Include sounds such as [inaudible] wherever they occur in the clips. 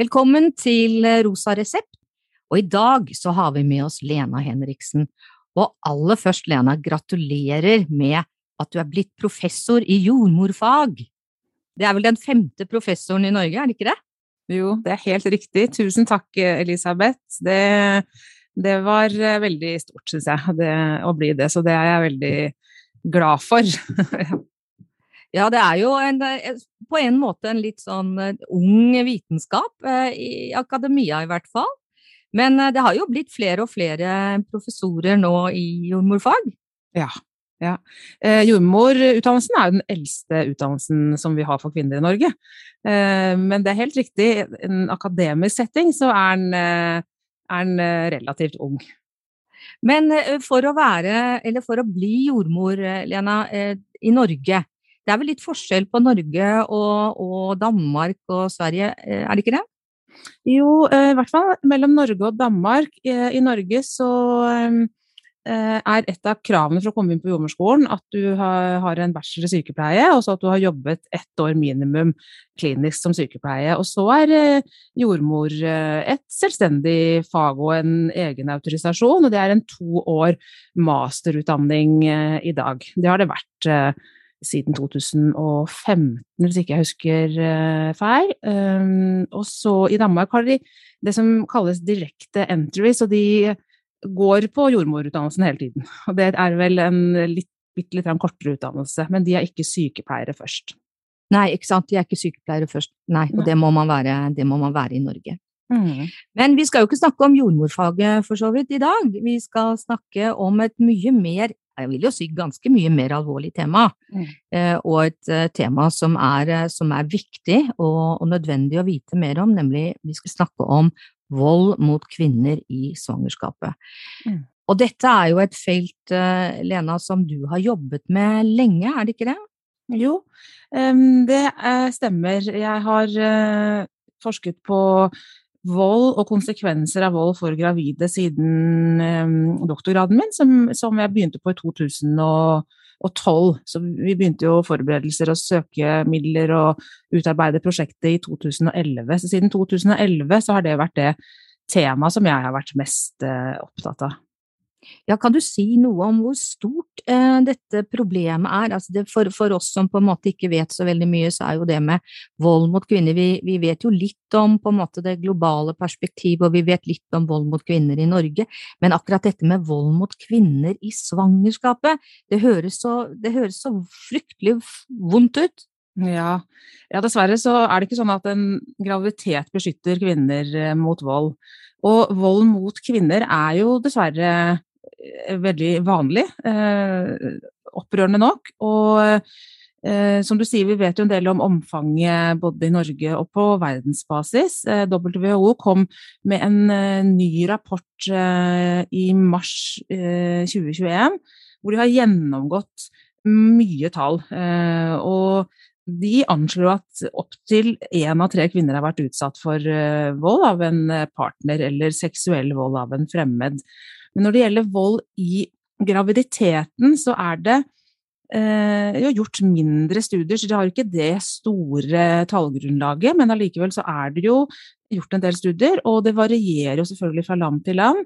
Velkommen til Rosa resept, og i dag så har vi med oss Lena Henriksen. Og aller først, Lena, gratulerer med at du er blitt professor i jordmorfag. Det er vel den femte professoren i Norge, er det ikke det? Jo, det er helt riktig. Tusen takk, Elisabeth. Det, det var eh, veldig stort, syns jeg, det, å bli det, så det er jeg veldig glad for. [laughs] Ja, det er jo en, eh, på en måte en litt sånn eh, ung vitenskap, eh, i akademia i hvert fall. Men det har jo blitt flere og flere professorer nå i jordmorfag. Ja. ja. Eh, jordmorutdannelsen er jo den eldste utdannelsen som vi har for kvinner i Norge. Eh, men det er helt riktig, i en akademisk setting så er den, er den relativt ung. Men for å være, eller for å bli jordmor, Lena, i Norge, det er vel litt forskjell på Norge og, og Danmark og Sverige, eh, er det ikke det? Jo, eh, i hvert fall mellom Norge og Danmark. Eh, I Norge så er et av kravene for å komme inn på jordmorskolen at du har en bachelor i sykepleie, og så at du har jobbet ett år minimum klinisk som sykepleie. Og så er jordmor et selvstendig fag og en egen autorisasjon, og det er en to år masterutdanning i dag. Det har det vært siden 2015, hvis ikke jeg husker uh, feil. Um, og så i Danmark har de det som kalles direkte entry, så de går på jordmorutdannelsen hele tiden. Og det er vel en litt, litt, litt kortere utdannelse, men de er ikke sykepleiere først. Nei, ikke sant, de er ikke sykepleiere først. Nei, og det må man være, det må man være i Norge. Mm. Men vi skal jo ikke snakke om jordmorfaget for så vidt i dag. Vi skal snakke om et mye mer jeg vil jo si ganske mye mer alvorlig tema, mm. eh, og et eh, tema som er, eh, som er viktig og, og, nødvendig å vite mer om, nemlig vi skal snakke om vold mot kvinner i svangerskapet. Mm. Og dette er jo et felt, Lena, som du har jobbet med lenge, er det ikke det? Jo, um, det stemmer. Jeg har forsket på vold og konsekvenser av vold for gravide siden eh, doktorgraden min, som, som, jeg begynte på i 2012. Så vi begynte jo forberedelser og søke midler og utarbeide prosjektet i 2011. Så siden 2011 så har det vært det temaet som jeg har vært mest eh, opptatt av. Ja, kan du si noe om hvor stort eh, dette problemet er? Altså det, for, for, oss som på en måte ikke vet så veldig mye, så er jo det med vold mot kvinner Vi, vi vet jo litt om på en måte det globale perspektivet, og vi vet litt om vold mot kvinner i Norge, men akkurat dette med vold mot kvinner i svangerskapet, det høres så, det høres så fryktelig vondt ut. Ja. ja, dessverre så er det ikke sånn at en graviditet beskytter kvinner eh, mot vold. Og vold mot kvinner er jo dessverre veldig vanlig. Eh, opprørende nok. Og eh, som du sier, vi vet jo en del om omfanget både i Norge og på verdensbasis. WHO kom med en ny rapport i mars 2021 hvor de har gjennomgått mye tall. Og de anslår at opptil én av tre kvinner har vært utsatt for vold av en partner eller seksuell vold av en fremmed. Men når det gjelder vold i graviditeten, så er det eh, gjort mindre studier, så de har ikke det store tallgrunnlaget. Men allikevel så er det jo gjort en del studier, og det varierer jo selvfølgelig fra land til land.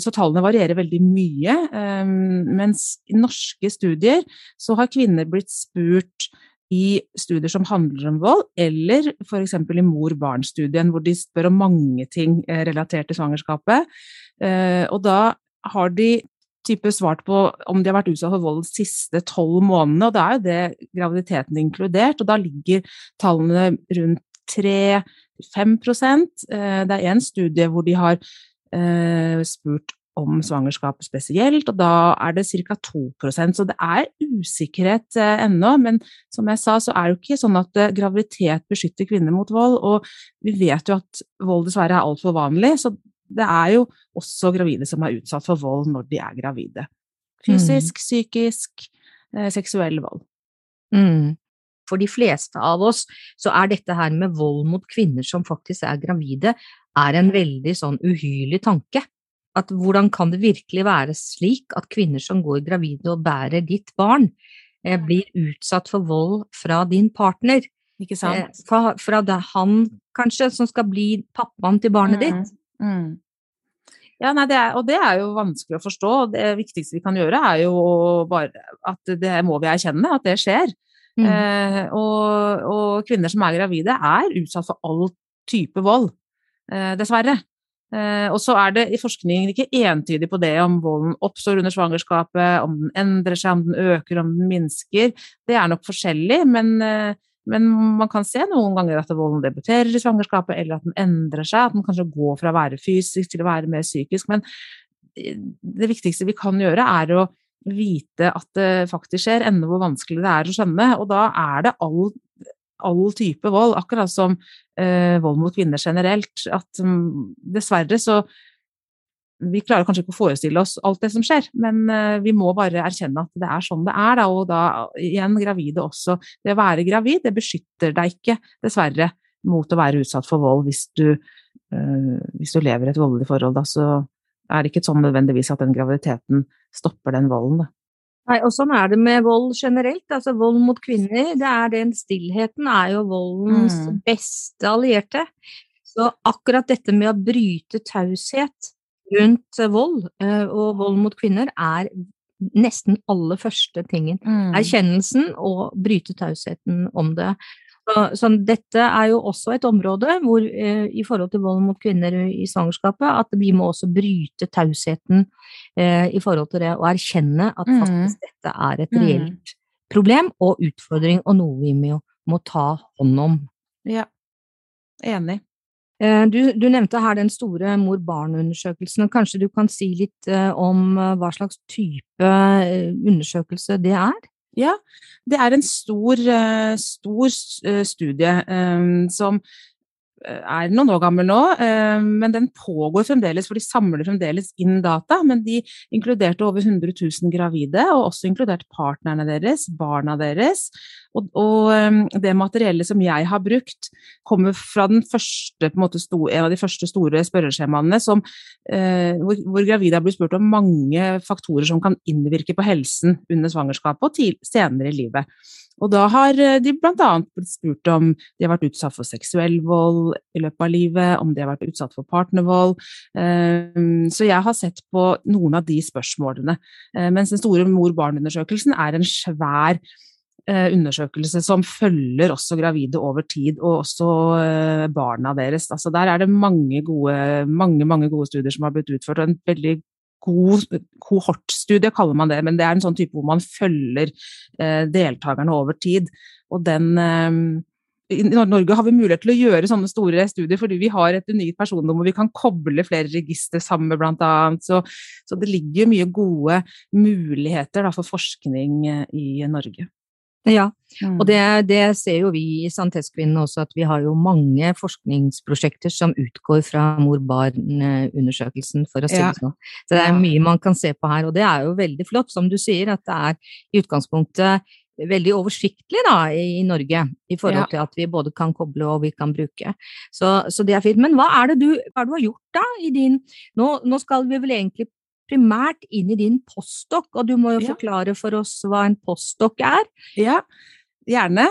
Så tallene varierer veldig mye. Eh, mens i norske studier så har kvinner blitt spurt i studier som handler om vold, eller f.eks. i mor-barn-studien, hvor de spør om mange ting eh, relatert til svangerskapet. Eh, og da har de type svart på om de har vært utsatt for vold de siste tolv månedene, og da er jo det graviditeten inkludert, og da ligger tallene rundt 3-5 eh, Det er en studie hvor de har eh, spurt om svangerskapet spesielt, og da er det ca. 2% så det er usikkerhet eh, ennå. Men som jeg sa, så er det jo ikke sånn at graviditet beskytter kvinner mot vold, og vi vet jo at vold dessverre er altfor vanlig, så det er jo også gravide som er utsatt for vold når de er gravide. Fysisk, mm. psykisk, eh, seksuell vold. Mm. For de fleste av oss så er dette her med vold mot kvinner som faktisk er gravide, er en veldig sånn uhyrlig tanke at hvordan kan det virkelig være slik at kvinner som går gravide og bærer ditt barn, eh, blir utsatt for vold fra din partner? Ikke sant? Eh, fra, fra det han, kanskje, som skal bli pappaen til barnet mm. ditt. Mm. Ja, nei, det er, og det er jo vanskelig å forstå. Det viktigste vi kan gjøre, er jo bare at det må vi erkjenne, at det skjer. Mm. Eh, og, og, kvinner som er gravide, er utsatt for all type vold, eh, dessverre. Eh, og så er det i forskningen ikke entydig på det om volden oppstår under svangerskapet, om den endrer seg, om den øker, om den minsker. Det er nok forskjellig, men, eh, men man kan se noen ganger at volden debuterer i svangerskapet, eller at den endrer seg, at den kanskje går fra å være fysisk til å være mer psykisk. Men det viktigste vi kan gjøre, er å vite at det faktisk skjer, enda hvor vanskelig det er å skjønne. Og da er det all all type vold, akkurat som eh, vold mot kvinner generelt. At um, dessverre så Vi klarer kanskje ikke å forestille oss alt det som skjer, men eh, vi må bare erkjenne at det er sånn det er. Da, og da igjen gravide også. Det å være gravid, det beskytter deg ikke, dessverre, mot å være utsatt for vold hvis du, øh, hvis du lever i et voldelig forhold. Da, så er det ikke sånn nødvendigvis at den graviditeten stopper den volden. Da. Nei, og sånn er det med vold generelt. Altså vold mot kvinner, det er den stillheten er jo voldens mm. beste allierte. Så akkurat dette med å bryte taushet rundt vold eh, og vold mot kvinner er nesten aller første tingen. Mm. Erkjennelsen og bryte tausheten om det. Så, så, dette er jo også et område hvor eh, i forhold til vold mot kvinner i svangerskapet, at vi må også bryte tausheten eh, i forhold til det, og erkjenne at mm. faktisk dette er et mm. reelt problem og utfordring, og noe vi må, må ta hånd om. Ja, enig. Eh, du, du, nevnte her den store mor-barn-undersøkelsen. Kanskje du kan si litt eh, om eh, hva slags type undersøkelse det er? Ja, det er en stor, stor studie som er noen år gammel nå, men den pågår fremdeles, for de samler fremdeles inn data. Men de inkluderte over 100 000 gravide, og også inkludert partnerne deres, barna deres. Og, og det materiellet som jeg har brukt, kommer fra første, en, måte, en av de første store spørreskjemaene som, eh, hvor, hvor, gravide har blitt spurt om mange faktorer som kan innvirke på helsen under svangerskapet og til, senere i livet. Og da har eh, de bl.a. blitt spurt om de har vært utsatt for seksuell vold i løpet av livet, om de har vært utsatt for partnervold. Ehm, så jeg har sett på noen av de spørsmålene. Eh, mens den store mor-barn-undersøkelsen er en svær undersøkelse som følger også gravide over tid, og også barna deres. Altså der er det mange gode, mange, mange gode studier som har blitt utført, og en veldig god kohortstudie, kaller man det, men det er en sånn type hvor man følger eh, deltakerne over tid. Og den eh, i Norge har vi mulighet til å gjøre sånne store studier fordi vi har et unikt personnummer. Vi kan koble flere registre sammen, annet. Så, så det ligger mye gode muligheter da, for forskning eh, i Norge. Ja, mm. og det, det, ser jo vi i Santeskvinnene også, at vi har jo mange forskningsprosjekter som utgår fra mor-barn-undersøkelsen, for å si det sånn. Så det er mye man kan se på her, og det er jo veldig flott, som du sier, at det er i utgangspunktet veldig oversiktlig da, i Norge, i forhold til at vi både kan koble og vi kan bruke. Så, så det er fint. Men hva er det du, hva er det du har gjort da i din nå, nå, skal vi vel egentlig primært inn i din postdok, og du må jo forklare for oss hva en postdok er. Ja, gjerne.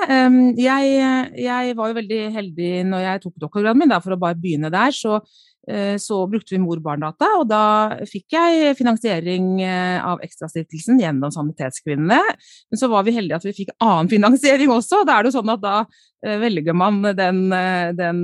Jeg, jeg, var jo veldig heldig når jeg tok doktorgraden min, da, for å bare begynne der. så Eh, så brukte vi mor-barn-data, og da fikk jeg finansiering eh, av Ekstrastiftelsen gjennom Sanitetskvinnene. Men så var vi heldige at vi fikk annen finansiering også. Da er det jo sånn at da eh, velger man den, den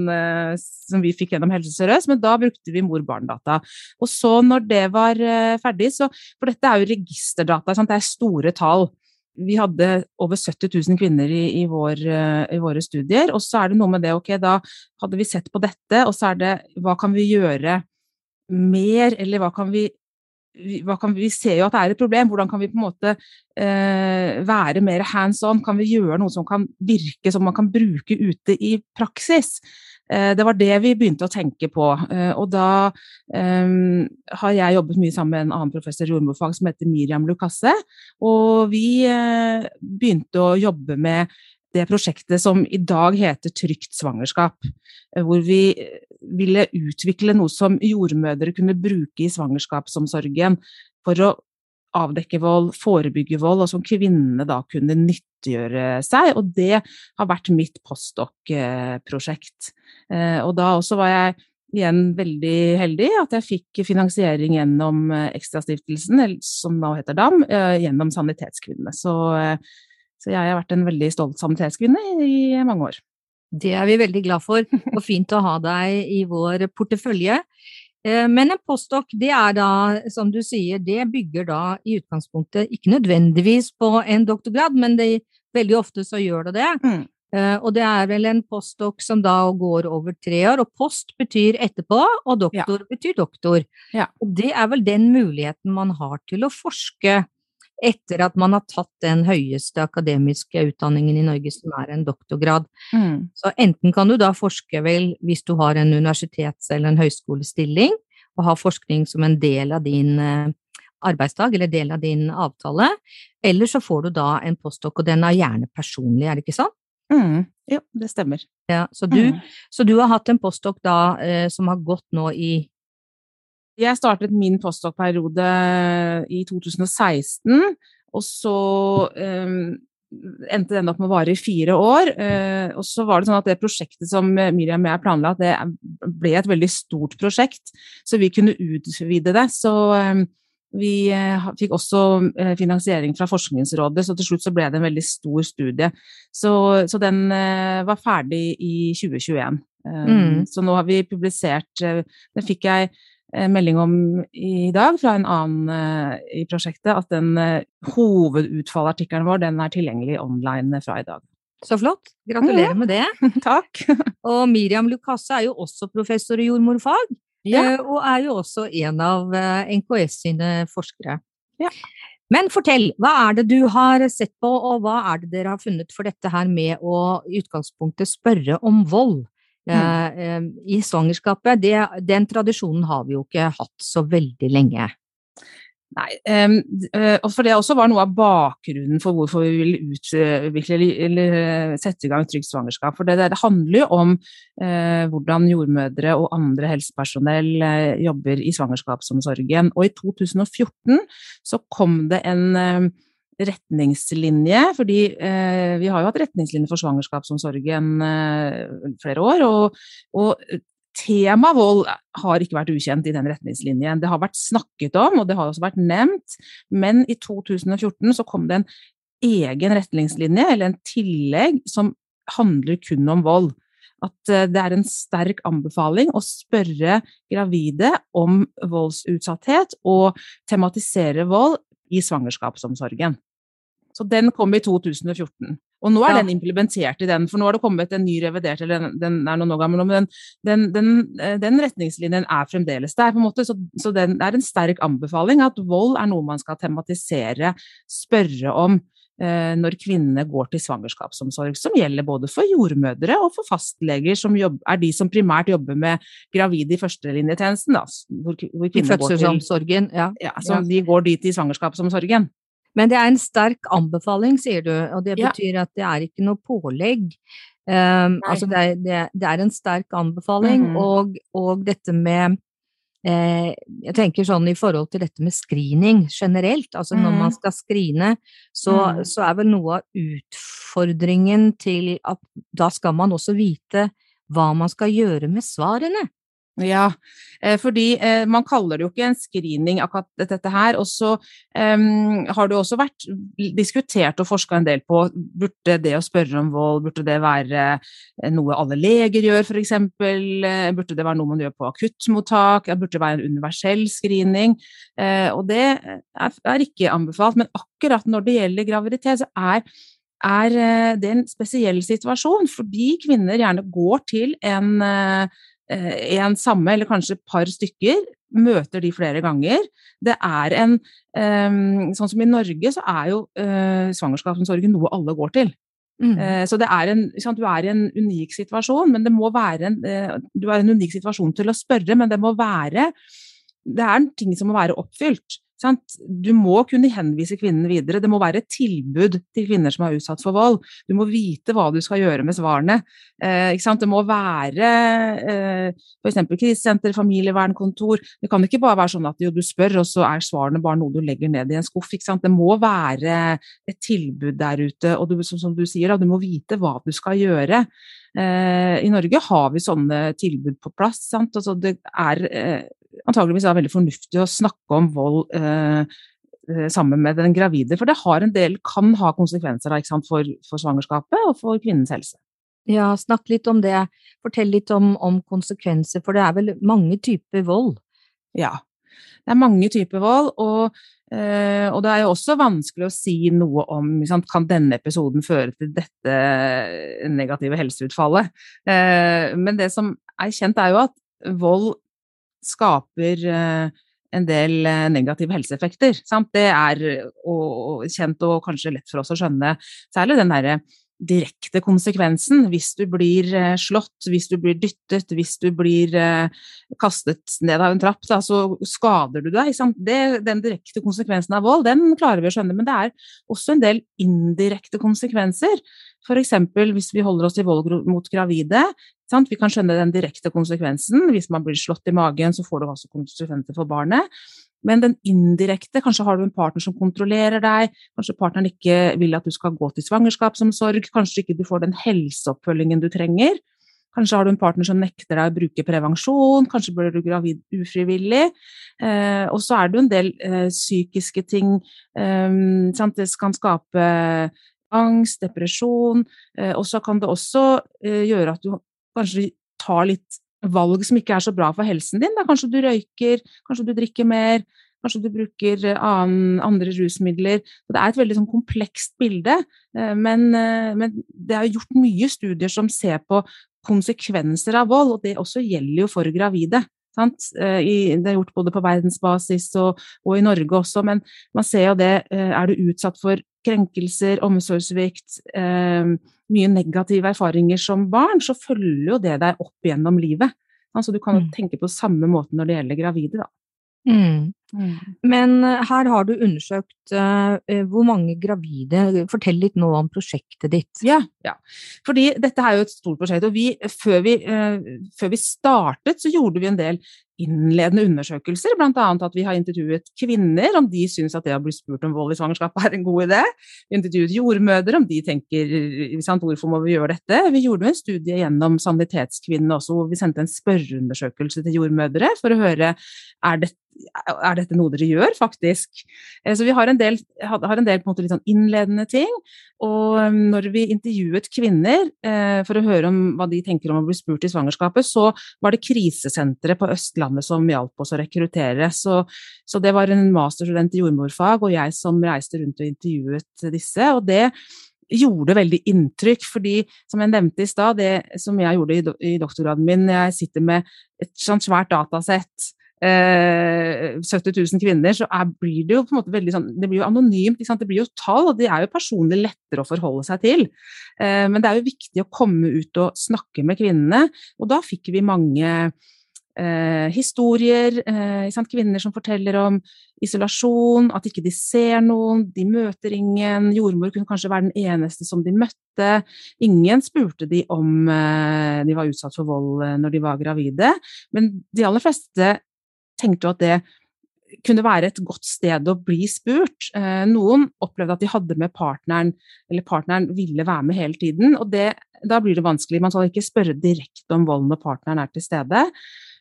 som vi fikk gjennom Helse Sør-Øst, men da brukte vi mor-barn-data. Og så når det var ferdig, så For dette er jo registerdata, sant? det er store tall vi hadde over 70 000 kvinner i, i, vår, eh, i, våre studier. Og så er det noe med det, ok, da hadde vi sett på dette, og så er det hva kan vi gjøre mer, eller hva kan vi vi, kan, vi, ser jo at det er et problem. Hvordan kan vi på en måte eh, være mer hands on? Kan vi gjøre noe som kan virke som man kan bruke ute i praksis? Eh, det var det vi begynte å tenke på. Eh, og da um, har jeg jobbet mye sammen med en annen professor i jordmorfag som heter Miriam Lucasse. Og vi uh, begynte å jobbe med det prosjektet som i dag heter Trygt svangerskap. Hvor vi ville utvikle noe som jordmødre kunne bruke i svangerskapsomsorgen for å avdekke vold, forebygge vold, og som kvinnene da kunne nyttiggjøre seg. Og det har vært mitt postdoc-prosjekt. Eh, og da også var jeg igjen veldig heldig at jeg fikk finansiering gjennom Ekstrastiftelsen, som nå heter DAM, gjennom Sanitetskvinnene. Så så jeg har vært en veldig stolt sanitetskvinne i mange år. Det er vi veldig glad for, og fint å ha deg i vår portefølje. Eh, men en postdoc, det er da, som du sier, det bygger da i utgangspunktet ikke nødvendigvis på en doktorgrad, men det, veldig ofte så gjør det det. Mm. Uh, og det er vel en postdoc som da går over tre år, og post betyr etterpå, og doktor ja. betyr doktor. Ja. Og det er vel den muligheten man har til å forske etter at man har tatt den høyeste akademiske utdanningen i Norge, som er en doktorgrad. Mm. Så enten kan du da forske vel hvis du har en universitets- eller en høyskolestilling, og har forskning som en del av din eh, arbeidsdag eller del av din avtale, eller så får du da en postdok, og den er gjerne personlig, er det ikke sånn? Mm. Jo, det stemmer. Ja, så, du, mm. så du har hatt en postdok da eh, som har gått nå i jeg startet min postdoc-periode i 2016, og så um, endte den opp med å vare i fire år. Uh, og så var det sånn at det prosjektet som Miriam og jeg planla, det ble et veldig stort prosjekt, så vi kunne utvide det. Så um, vi fikk også finansiering fra Forskningsrådet, så til slutt så ble det en veldig stor studie. Så, så den var ferdig i 2021. Um, mm. Så nå har vi publisert Den fikk jeg Eh, melding om i dag fra en annen uh, i prosjektet at den uh, hovedutfallartikkelen vår den er tilgjengelig online fra i dag. Så flott. Gratulerer med det. [laughs] Takk. [laughs] og Miriam Lucasse er jo også professor i jordmorfag, ja. og er jo også en av NKS sine forskere. Ja. Men fortell, hva er det du har sett på, og hva er det dere har funnet for dette her med å i utgangspunktet spørre om vold? Mm. i svangerskapet. Det, den tradisjonen har vi jo ikke hatt så veldig lenge. Nei, og for det også var noe av bakgrunnen for hvorfor vi vil utvikle eller eh, sette i gang trygt svangerskap. For det, det handler jo om hvordan jordmødre og andre helsepersonell jobber i svangerskapsomsorgen. Og i 2014 så kom det en uh, retningslinje, fordi eh, vi har jo hatt retningslinjer for svangerskapsomsorgen eh, flere år. og, og Tema vold har ikke vært ukjent i den retningslinjen. Det har vært snakket om, og det har også vært nevnt, men i 2014 så kom det en egen retningslinje, eller en tillegg, som handler kun om vold. At eh, det er en sterk anbefaling å spørre gravide om voldsutsatthet og tematisere vold i svangerskapsomsorgen. Så den kom i 2014. Og nå er ja. den implementert i den, for nå har det kommet en ny revidert, eller den, den er noen år gammel, men den, den, eh, den, retningslinjen er fremdeles der. på en måte, Så, så den er en sterk anbefaling at vold er noe man skal tematisere, spørre om eh, når kvinnene går til svangerskapsomsorg, som gjelder både for jordmødre og for fastleger, som jobb, er de som primært jobber med gravide i førstelinjetjenesten. Da, hvor, hvor I fødselsomsorgen, ja. ja. Så ja. de går dit i svangerskapsomsorgen. Men det er en sterk anbefaling, sier du, og det betyr ja. at det er ikke noe pålegg. Um, altså det er, det, det er, en sterk anbefaling, mm og, og, dette med eh, Jeg tenker sånn i forhold til dette med screening generelt, altså mm. når man mhm. skal screene, så, mm. så er vel noe av utfordringen til at da skal man også vite hva man skal gjøre med svarene. Ja, eh, fordi eh, man kaller det jo ikke en screening akkurat dette her. Og så um, har det jo også vært diskutert og forska en del på burde det å spørre om vold, burde det være eh, noe alle leger gjør f.eks., burde det være noe man gjør på akuttmottak, burde det være en universell screening. Uh, og det er, ikke anbefalt, men akkurat når det gjelder graviditet, så er er det en spesiell situasjon, fordi kvinner gjerne går til en en samme, eller kanskje et par stykker, møter de flere ganger. Det er en Sånn som i Norge, så er jo svangerskapsomsorgen noe alle går til. Mm. Så det er en, du er i en unik situasjon, men det må være en, du er i en unik situasjon til å spørre, men det må være Det er en ting som må være oppfylt. Sant? Du må kunne henvise kvinnen videre. Det må være et tilbud til kvinner som er utsatt for vold. Du må vite hva du skal gjøre med svarene. Eh, det må være eh, f.eks. krisesenter, familievernkontor. Det kan ikke bare være sånn at jo, du spør, og så er svarene bare noe du legger ned i en skuff. Det må være et tilbud der ute, og du, som, som, du sier, da, du må vite hva du skal gjøre. Eh, I Norge har vi sånne tilbud på plass. Altså, det er eh, antageligvis er veldig fornuftig å snakke om vold eh, eh, sammen med den gravide. For det en del, kan ha konsekvenser sant, for, for, svangerskapet og for kvinnens helse. Ja, snakk litt om det. Fortell litt om, om konsekvenser, for det er vel mange typer vold? Ja, det er mange typer vold. og Uh, og det er jo også vanskelig å si noe om sant, kan denne episoden føre til dette negative helseutfallet. Uh, men det som er kjent, er jo at vold skaper eh, en del eh, negative helseeffekter. Sant? Det er og, og kjent og kanskje lett for oss å skjønne, særlig den derre direkte konsekvensen hvis du blir eh, slått, hvis du blir dyttet, hvis du blir kastet ned av en trapp, da, så skader du deg. Det, den direkte konsekvensen av vold, den klarer vi å skjønne, men det er også en del indirekte konsekvenser. F.eks. hvis vi holder oss i vold mot gravide. Sant? Vi kan skjønne den direkte konsekvensen. Hvis man blir slått i magen, så får det også konsekvenser for barnet. Men den indirekte, kanskje har du en partner som kontrollerer deg, kanskje partneren ikke vil at du skal gå til svangerskapsomsorg, kanskje ikke du får den helseoppfølgingen du trenger. Kanskje har du en partner som nekter deg å bruke prevensjon, kanskje blir du gravid ufrivillig. Eh, og så er det jo en del eh, psykiske ting. Eh, det kan skape angst, depresjon. Eh, og så kan det også eh, gjøre at du kanskje tar litt valg som ikke er så bra for helsen din. Da. Kanskje du røyker, kanskje du drikker mer, kanskje du bruker eh, annen, andre rusmidler. Så det er et veldig sånn, komplekst bilde, men, men, det er gjort mye studier som ser på konsekvenser av vold, og det også gjelder jo for gravide. det er gjort både på verdensbasis og, og, i Norge også, men man ser jo det. Er du utsatt for krenkelser, omsorgssvikt, eh, mye negative erfaringer som barn, så følger jo det deg opp gjennom livet. Altså, du kan jo mm. tenke på samme måte når det gjelder gravide, da. Mm. Mm. Men uh, her har du undersøkt uh, hvor mange gravide Fortell litt nå om prosjektet ditt. Ja, ja. fordi dette er jo et stort prosjekt. Og vi, før, vi, uh, før vi startet, så gjorde vi en del innledende undersøkelser, bl.a. at vi har intervjuet kvinner om de syns at det å bli spurt om vold i svangerskapet er en god idé. Vi intervjuet jordmødre om de tenker sant, hvorfor må vi gjøre dette. Vi gjorde en studie gjennom Sanitetskvinnene også, hvor vi sendte en spørreundersøkelse til jordmødre for å høre er dette er dette noe dere gjør, faktisk? Eh, så vi har en del, har en del en litt sånn innledende ting. Og um, når vi intervjuet kvinner eh, for å høre om hva de tenker om å bli spurt i svangerskapet, så var det krisesenteret på Østlandet som hjalp oss å rekruttere. Så, så det var en masterstudent i jordmorfag og jeg som reiste rundt og intervjuet disse. og det gjorde veldig inntrykk, fordi som jeg nevnte i stad, det som jeg gjorde i, doktorgraden min, jeg sitter med et sånt svært datasett 70 000 kvinner, så er, blir det jo på en måte veldig sånn Det blir jo anonymt, det blir jo tall, og det er jo personlig lettere å forholde seg til. Eh, men det er jo viktig å komme ut og snakke med kvinnene, og da fikk vi mange Eh, historier, eh, kvinner som forteller om isolasjon, at ikke de ser noen, de møter ingen. Jordmor kunne kanskje være den eneste som de møtte. Ingen spurte de om eh, de var utsatt for vold eh, når de var gravide, men de aller fleste tenkte jo at det kunne være et godt sted å bli spurt. Eh, noen opplevde at de hadde med partneren, eller partneren ville være med hele tiden. og det, Da blir det vanskelig. Man skal ikke spørre direkte om vold når partneren er til stede.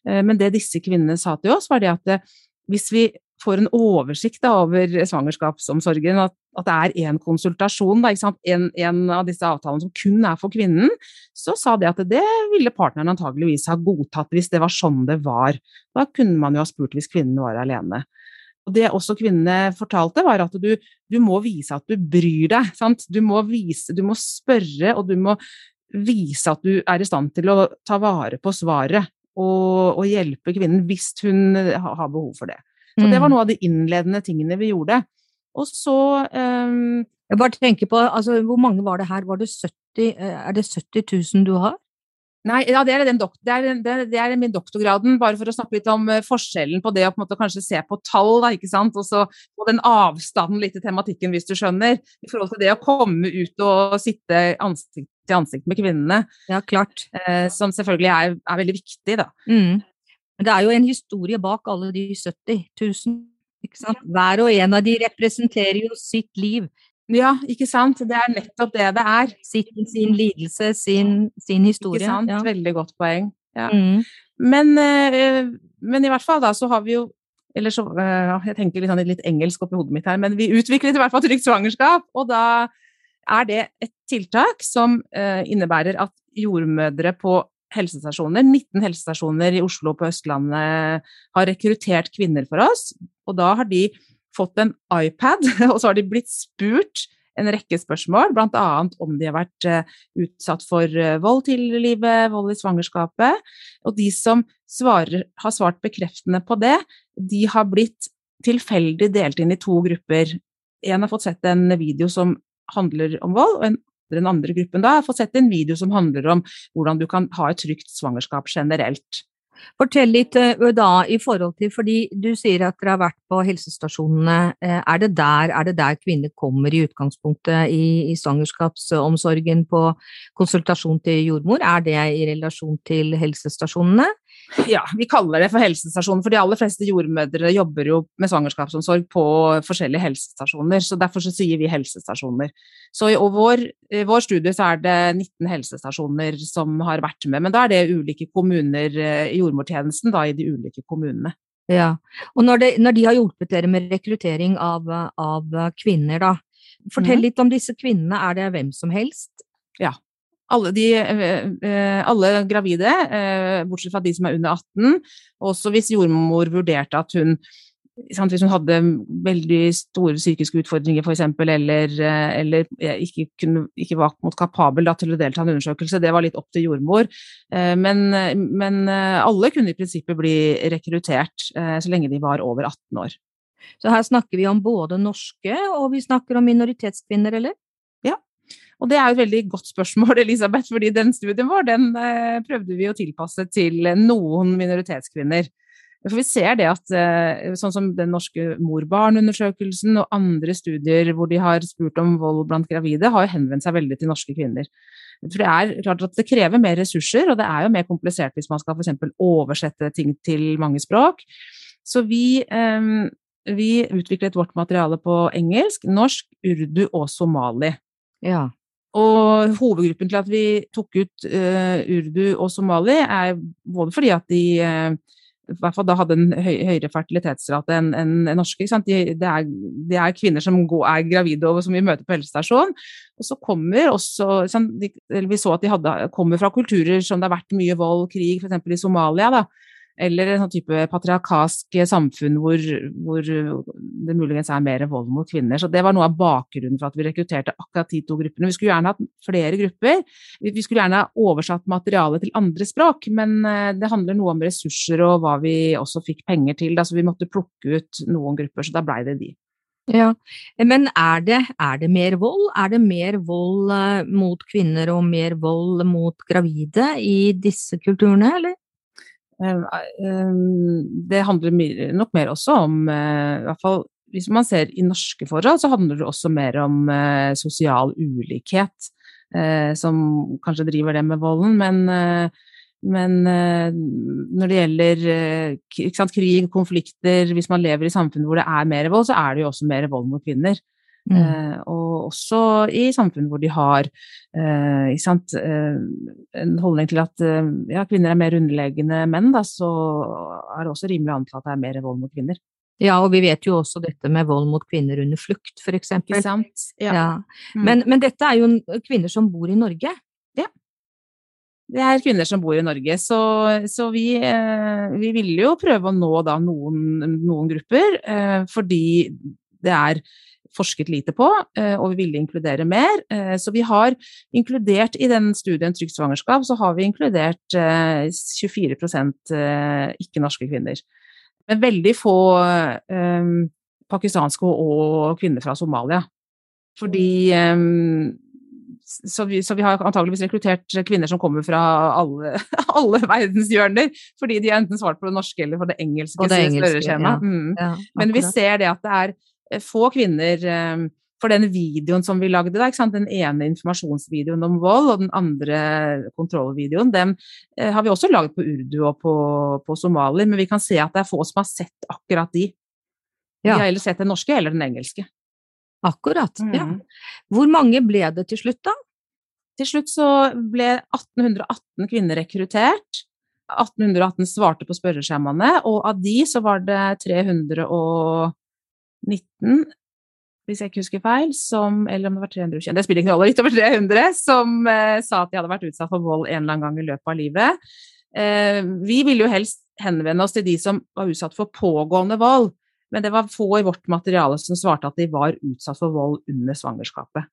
Eh, men det disse kvinnene sa til oss, var det at eh, hvis vi får en oversikt da, over svangerskapsomsorgen, at, at det er én konsultasjon, da, en, en, av disse avtalene som kun er for kvinnen, så sa de at det ville partneren antageligvis ha godtatt hvis det var sånn det var. Da kunne man jo ha spurt hvis kvinnen var alene. Og Det også kvinnene fortalte, var at du, du må vise at du bryr deg. Du må, vise, du må spørre, og du må vise at du er i stand til å ta vare på svaret og hjelpe kvinnen hvis hun har behov for det. Så det var mm. noe av de innledende tingene vi gjorde. Og så um, Jeg bare tenker på, altså, Hvor mange var det her? Var det 70, er det 70 000 du har? Nei, ja, det er, det, er, det, er, min doktorgraden, bare for å snakke litt om uh, forskjellen på det å på en måte kanskje se på tall, da, ikke sant, og så og den avstanden litt til tematikken, hvis du skjønner, i forhold til det å komme ut og sitte ansikt til ansikt med kvinnene. Ja, klart. Eh, som selvfølgelig er, er, veldig viktig, da. Mm. Men det er jo en historie bak alle de 70 000. Ikke sant? Hver og en av de representerer jo sitt liv. Ja, ikke sant. Det er nettopp det det er. Sitt, sin lidelse, sin, sin historie. Ikke sant. Ja. Veldig godt poeng. Ja. Mm. Men, øh, men, i hvert fall da så har vi jo eller så, øh, Jeg tenker litt, sånn, litt engelsk oppi hodet mitt her, men vi utviklet i hvert fall trygt svangerskap. Og da er det et tiltak som øh, innebærer at jordmødre på helsestasjoner. 19 helsestasjoner i Oslo på Østlandet har rekruttert kvinner for oss. Og da har de fått en iPad, [laughs] og så har de blitt spurt en rekke spørsmål, bl.a. om de har vært uh, utsatt for uh, vold i livet, vold i svangerskapet. Og de som svarer, har svart bekreftende på det, de har blitt tilfeldig delt inn i to grupper. En har fått sett en video som handler om vold, og en den andre gruppen da få sett en video som handler om hvordan du kan ha et trygt svangerskap generelt. Fortell litt da i forhold til, fordi du sier at dere har vært på helsestasjonene. Er det der, er det der kvinner kommer i utgangspunktet i, i svangerskapsomsorgen på konsultasjon til jordmor? Er det i relasjon til helsestasjonene? Ja, vi kaller det for helsestasjoner, for de aller fleste jordmødre jobber jo med svangerskapsomsorg på forskjellige helsestasjoner, så derfor så sier vi helsestasjoner. Så i vår, i vår studie så er det 19 helsestasjoner som har vært med, men da er det ulike kommuner i eh, jordmortjenesten da i de ulike kommunene. Ja, og når, det, når de har hjulpet dere med rekruttering av, av kvinner, da, fortell mm. litt om disse kvinnene, er det hvem som helst? Ja, alle, de, eh, eh, alle gravide, eh, bortsett fra de som er under 18. Også hvis jordmor vurderte at hun Hvis hun hadde veldig store psykiske utfordringer f.eks., eller, eller ikke, kunne, ikke, var kapabel da, til å delta i en undersøkelse, det var litt opp til jordmor. Men, men alle kunne i prinsippet bli rekruttert så lenge de var over 18 år. Så her snakker vi om både norske og vi snakker om minoritetskvinner, eller? Og det er jo et veldig godt spørsmål, [laughs] Elisabeth, fordi den studien vår den eh, prøvde vi å tilpasse til noen minoritetskvinner. For vi ser det at eh, sånn som den norske mor-barn-undersøkelsen og andre studier hvor de har spurt om vold blant gravide, har henvendt seg veldig til norske kvinner. For det er klart at det krever mer ressurser, og det er jo mer komplisert hvis man skal f.eks. oversette ting til mange språk. Så vi, eh, vi utviklet vårt materiale på engelsk, norsk, urdu og somali. Ja. Og hovedgruppen til at vi tok ut uh, urdu og somali, er både fordi at de uh, i hvert fall da hadde en høy, høyere fertilitetsrate enn en, en norske. De, det, er, det, er, kvinner som går, er gravide og som vi møter på helsestasjonen. Og så kommer også de, Vi så at de hadde, kommer fra kulturer som det har vært mye vold, krig, f.eks. i Somalia. da, eller en sånn type patriarkalsk samfunn hvor, hvor, det muligens er mer vold mot kvinner. Så det var noe av bakgrunnen for at vi rekrutterte akkurat de to gruppene. Vi skulle gjerne hatt flere grupper. Vi skulle gjerne ha oversatt materialet til andre språk, men eh, det handler noe om ressurser og hva vi også fikk penger til. Da, så vi måtte plukke ut noen grupper, så da blei det de. Ja, Men er det, er det, mer vold? Er det mer vold eh, mot kvinner og mer vold mot gravide i disse kulturene, eller? Ehm, ehm, det handler nok mer også om eh, i hvert fall Hvis man ser i norske forhold, så handler det også mer om eh, sosial ulikhet, eh, som kanskje driver det med volden. Men, men når det gjelder sant, krig, konflikter, hvis man lever i samfunn hvor det er mer vold, så er det jo også mer vold mot kvinner. Mm. Eh, og også i samfunn hvor de har eh, sant, eh, en holdning til at eh, ja, kvinner er mer underlegne menn, da, så er det også rimelig å anta at det er mer vold mot kvinner. Ja, og vi vet jo også dette med vold mot kvinner under flukt, for eksempel. Ja. Ja. Mm. Men, men, dette er jo kvinner som bor i Norge? Ja. Det er kvinner som bor i Norge, så, så vi, eh, vi ville jo prøve å nå da noen, noen grupper, eh, fordi det er forsket lite på, og vi ville inkludere mer. Så vi har inkludert i den studien Trygt svangerskap, så har vi inkludert 24% ikke-norske kvinner. Men veldig få pakistanske og kvinner fra Somalia. Fordi så, vi, så vi, har antageligvis rekruttert kvinner som kommer fra alle, [laughs] alle verdenshjørner. Fordi de har enten svart på det norske eller på det engelske, det engelske. Ja. Mm. Ja, Men vi ser det at det er eh, få kvinner um, for den videoen som vi lagde, da, den ene informasjonsvideoen om vold og den andre kontrollvideoen, den eh, har vi også laget på urdu og på, på somali, men vi kan se at det er få som har sett akkurat de. Ja. De har heller sett den norske eller den engelske. Akkurat. Mm. Ja. Hvor mange ble det til slutt, da? Til slutt så ble 1818 kvinner rekruttert. 1818 svarte på spørreskjemaene, og av de så var det 319, hvis jeg ikke husker feil, som Eller om det var 321, det spiller ikke noen rolle, litt over 300, som eh, sa at de hadde vært utsatt for vold en eller annen gang i løpet av livet. Eh, vi ville jo helst henvende oss til de som var utsatt for pågående vold. Men det var få i vårt materiale som svarte at de var utsatt for vold under svangerskapet.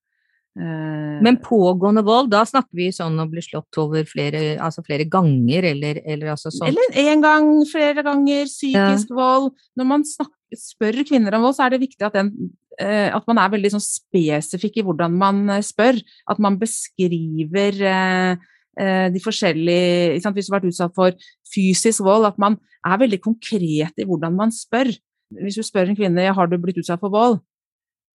Eh, Men pågående vold, da snakker vi sånn å bli slått over flere, altså flere ganger, eller, eller altså sånn Eller én gang, flere ganger, psykisk ja. vold. Når man snakker, spør kvinner om vold, så er det viktig at, den, eh, at man er veldig sånn spesifikk i hvordan man eh, spør. At man beskriver de forskjellige Hvis du har vært utsatt for fysisk vold, at man er veldig konkret i hvordan man spør. Hvis du spør en kvinne har du blitt utsatt for vold,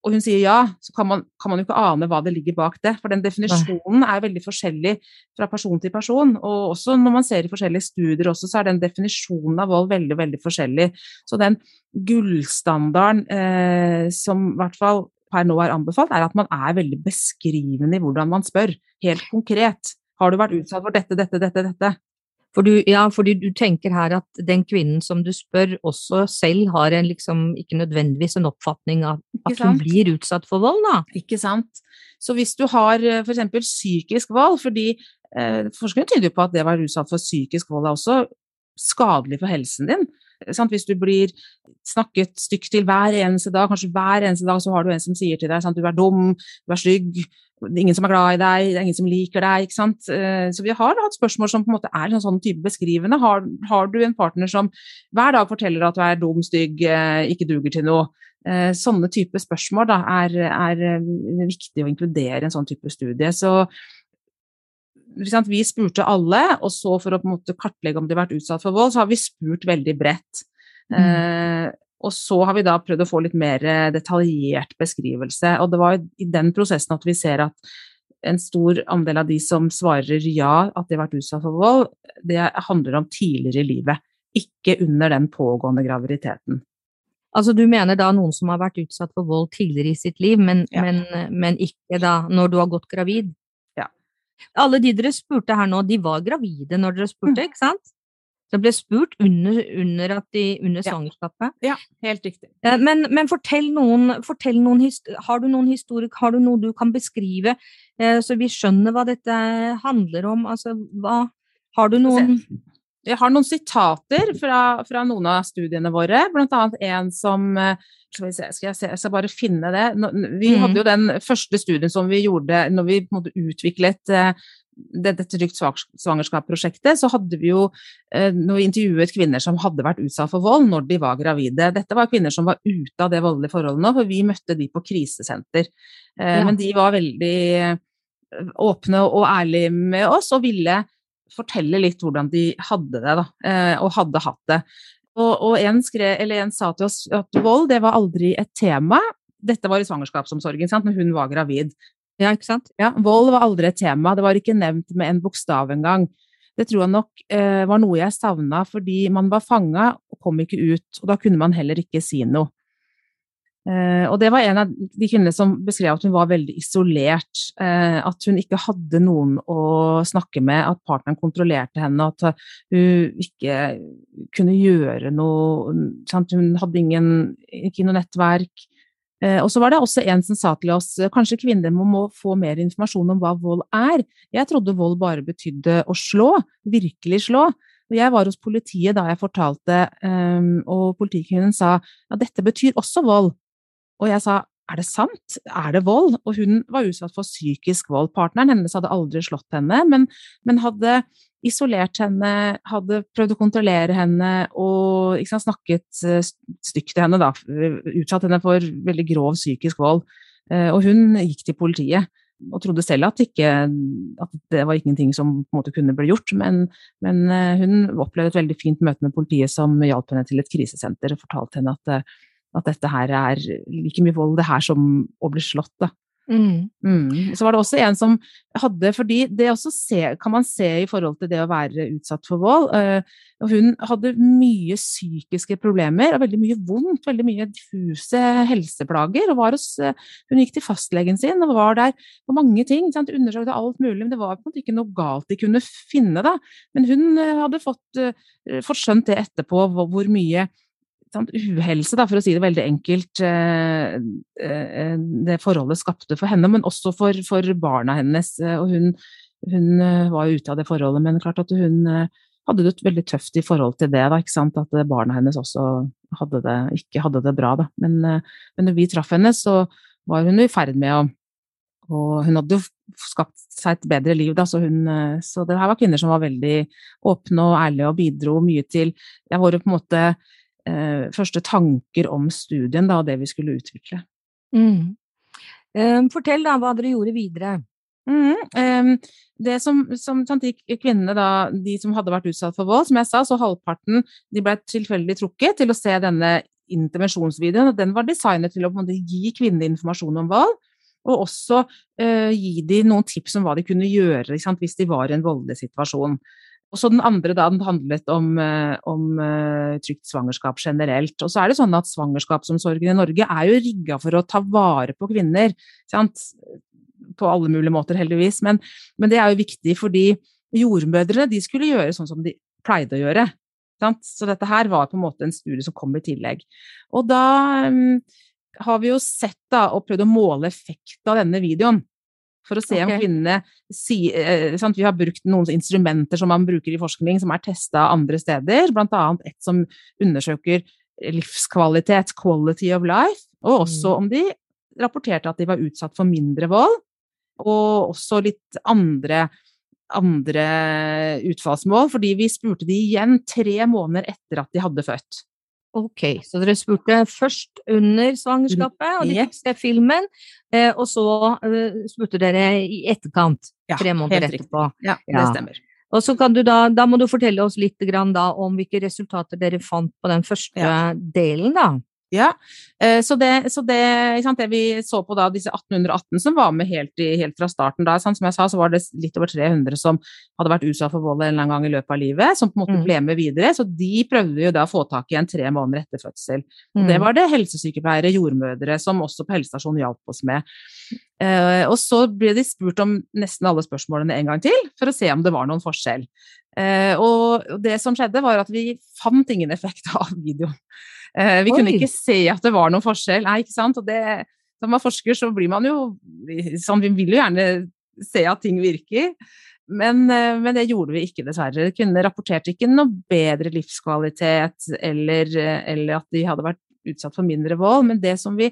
og hun sier ja, så kan man, kan man jo ikke ane hva det ligger bak det. For den definisjonen er veldig forskjellig fra person til person. Og også når man ser i forskjellige studier også, så er den definisjonen av vold veldig, veldig forskjellig. Så den gullstandarden eh, som i hvert fall per nå er anbefalt, er at man er veldig beskrivende i hvordan man spør. Helt konkret. Har du vært utsatt for dette, dette, dette, dette? For du, ja, fordi du tenker her at den kvinnen som du spør, også selv har en liksom, ikke nødvendigvis en oppfatning av at hun blir utsatt for vold, da. Ikke sant. Så hvis du har eh, f.eks. psykisk vold, fordi eh, forskerne tyder på at det å være utsatt for psykisk vold er også skadelig for helsen din. Sant? Hvis du blir snakket stygt til hver eneste dag, kanskje hver eneste dag så har du en som sier til deg at du er dum, du er stygg, ingen som er glad i deg, det er ingen som liker deg. ikke sant? Eh, så vi har hatt spørsmål som på en måte er en sånn type beskrivende. Har, har, du en partner som hver dag forteller at du er dum, stygg, eh, ikke duger til noe? Eh, sånne type spørsmål da, er, er viktig å inkludere i en sånn type studie. Så vi spurte alle, og så for å kartlegge om de har vært utsatt for vold, så har vi spurt veldig bredt. Mm. Og så har vi da prøvd å få litt mer eh, detaljert beskrivelse. Og det var i den prosessen at vi ser at en stor andel av de som svarer ja, at de har vært utsatt for vold, det handler om tidligere i livet, ikke under den pågående graviditeten. Altså du mener da noen som har vært utsatt for vold tidligere i sitt liv, men, ja. men, men ikke da når du har gått gravid? Ja. Alle de dere spurte her nå, de var gravide når dere spurte, mm. ikke sant? Det ble spurt under, under, de, under svangerskapet? Ja, helt riktig. Men, men fortell noen, fortell noen Har du noen historikk, har du noe du kan beskrive, eh, så vi skjønner hva dette handler om? Altså, hva Har du noen Jeg har noen sitater fra, fra noen av studiene våre, annet en som eh, skal, vi se, skal jeg, se, jeg skal bare finne det. Vi hadde mm. jo den første studien som vi gjorde når vi måte utviklet eh, dette Trygt svangerskap-prosjektet, så hadde vi jo når vi intervjuet kvinner som hadde vært utsatt for vold når de var gravide. Dette var kvinner som var ute av det voldelige forholdet nå, for vi møtte de på krisesenter. Eh, ja. Men de var veldig eh, åpne og ærlige med oss og ville fortelle litt hvordan de hadde det, da, eh, og hadde hatt det. Og, og en, skrev, en, sa til oss at vold det var aldri et tema. Dette var i svangerskapsomsorgen, sant? når hun var gravid. Ja, ikke sant? Ja, vold var aldri et tema, det var ikke nevnt med en bokstav engang. Det tror jeg nok eh, var noe jeg savna, fordi man var fanga og kom ikke ut, og da kunne man heller ikke si noe. Eh, og det var en av de kvinnene som beskrev at hun var veldig isolert, eh, at hun ikke hadde noen å snakke med, at partneren kontrollerte henne, at hun ikke kunne gjøre noe sant? Hun hadde ingen, ikke noe nettverk. Eh, og så var det også en som sa til oss kanskje kvinner må, få mer informasjon om hva vold er. Jeg trodde vold bare betydde å slå, virkelig slå. Jeg var hos politiet da jeg fortalte, og politikvinnen sa ja, dette betyr også vold. Og jeg sa er det sant? Er det vold? Og hun var utsatt for psykisk vold. Partneren hennes hadde aldri slått henne, men, men hadde isolert henne, hadde prøvd å kontrollere henne og sant, snakket eh, stygt til henne, da. Utsatt henne for veldig grov psykisk vold. Eh, og hun gikk til politiet og trodde selv at, ikke, at det var ingenting som måte kunne bli gjort, men, men, eh, hun opplevde et veldig fint møte med politiet som hjalp henne til et krisesenter og fortalte henne at at dette her er like mye vold det her som å bli slått. da. Mm. Mm. Så var det også en som hadde fordi det også se, kan man se i forhold til det å være utsatt for vold. Uh, hun hadde mye psykiske problemer og veldig mye vondt, veldig mye diffuse helseplager. og hos, uh, Hun gikk til fastlegen sin og var der på mange ting. Sant? Undersøkte alt mulig, men det var på en måte ikke noe galt de kunne finne. da. Men hun uh, hadde fått, fått skjønt det etterpå, hvor, hvor mye uhelse, da, for å si det veldig enkelt, eh, eh, det forholdet skapte for henne, men også for, for barna hennes. Og hun, hun, var jo ute av det forholdet, men klart at hun hadde det veldig tøft i forhold til det. Da, sant? At barna hennes også hadde det, ikke hadde det bra. Da. Men, men når vi traff henne, så var hun i ferd med å og hun hadde jo skapt seg et bedre liv, da, så, hun, så det her var kvinner som var veldig åpne og ærlige og bidro mye til ja, våre på en måte eh, første tanker om studien da, det vi skulle utvikle. Mm. Eh, fortell da hva dere gjorde videre. Mm, eh, det som, som kvinnene da, de som hadde vært utsatt for vold, som jeg sa, så halvparten de ble tilfeldig trukket til å se denne intervensjonsvideoen. og Den var designet til å måte, gi kvinnene informasjon om vold. Og også uh, gi dem noen tips om hva de kunne gjøre sant, hvis de var i en voldelig situasjon. Og så den andre da, den handlet om, eh, om uh, trygt svangerskap generelt. Og så er det sånn at svangerskapsomsorgen i Norge er jo rigga for å ta vare på kvinner. Sant? På alle mulige måter, heldigvis. Men, men, det er jo viktig fordi jordmødrene de skulle gjøre sånn som de pleide å gjøre. Sant? Så dette her var på en måte en studie som kom i tillegg. Og da um, har vi jo sett da, og prøvd å måle effekten av denne videoen for å se okay. om kvinnene si, eh, Vi har brukt noen instrumenter som man bruker i forskning, som er testa andre steder, bl.a. et som undersøker livskvalitet, quality of life, og også mm. om de rapporterte at de var utsatt for mindre vold, og også litt andre, andre utfallsmål, fordi vi spurte de igjen tre måneder etter at de hadde født. Ok, så dere spurte først under svangerskapet, og de fikk se filmen. Eh, og så uh, spurte dere i etterkant, tre måneder etterpå. Ja, det stemmer. Og så kan du da, da må du fortelle oss litt da, om hvilke resultater dere fant på den første ja. delen, da. Ja, eh, så det, så det, det, vi så på da, disse 1818 som var med helt, i, helt fra starten da, som jeg sa, så var det litt over 300 som hadde vært utsatt for vold en eller annen gang i løpet av livet, som på en måte mm. ble med videre. Så de prøvde jo da å få tak i en tre måneder etter fødsel. Mm. Det var det helsesykepleiere, jordmødre, som også på helsestasjonen hjalp oss med. Uh, og så ble de spurt om nesten alle spørsmålene en gang til, for å se om det var noen forskjell. Uh, og det som skjedde, var at vi fant ingen effekt [laughs] av videoen. Uh, vi Oi. kunne ikke se at det var noen forskjell. Nei, ikke sant? Og det, når man forsker, så blir man jo sånn, Vi vil jo gjerne se at ting virker. Men, men, det gjorde vi ikke, dessverre. Kvinnene rapporterte ikke noe bedre livskvalitet eller, eller at de hadde vært utsatt for mindre vold. Men det som vi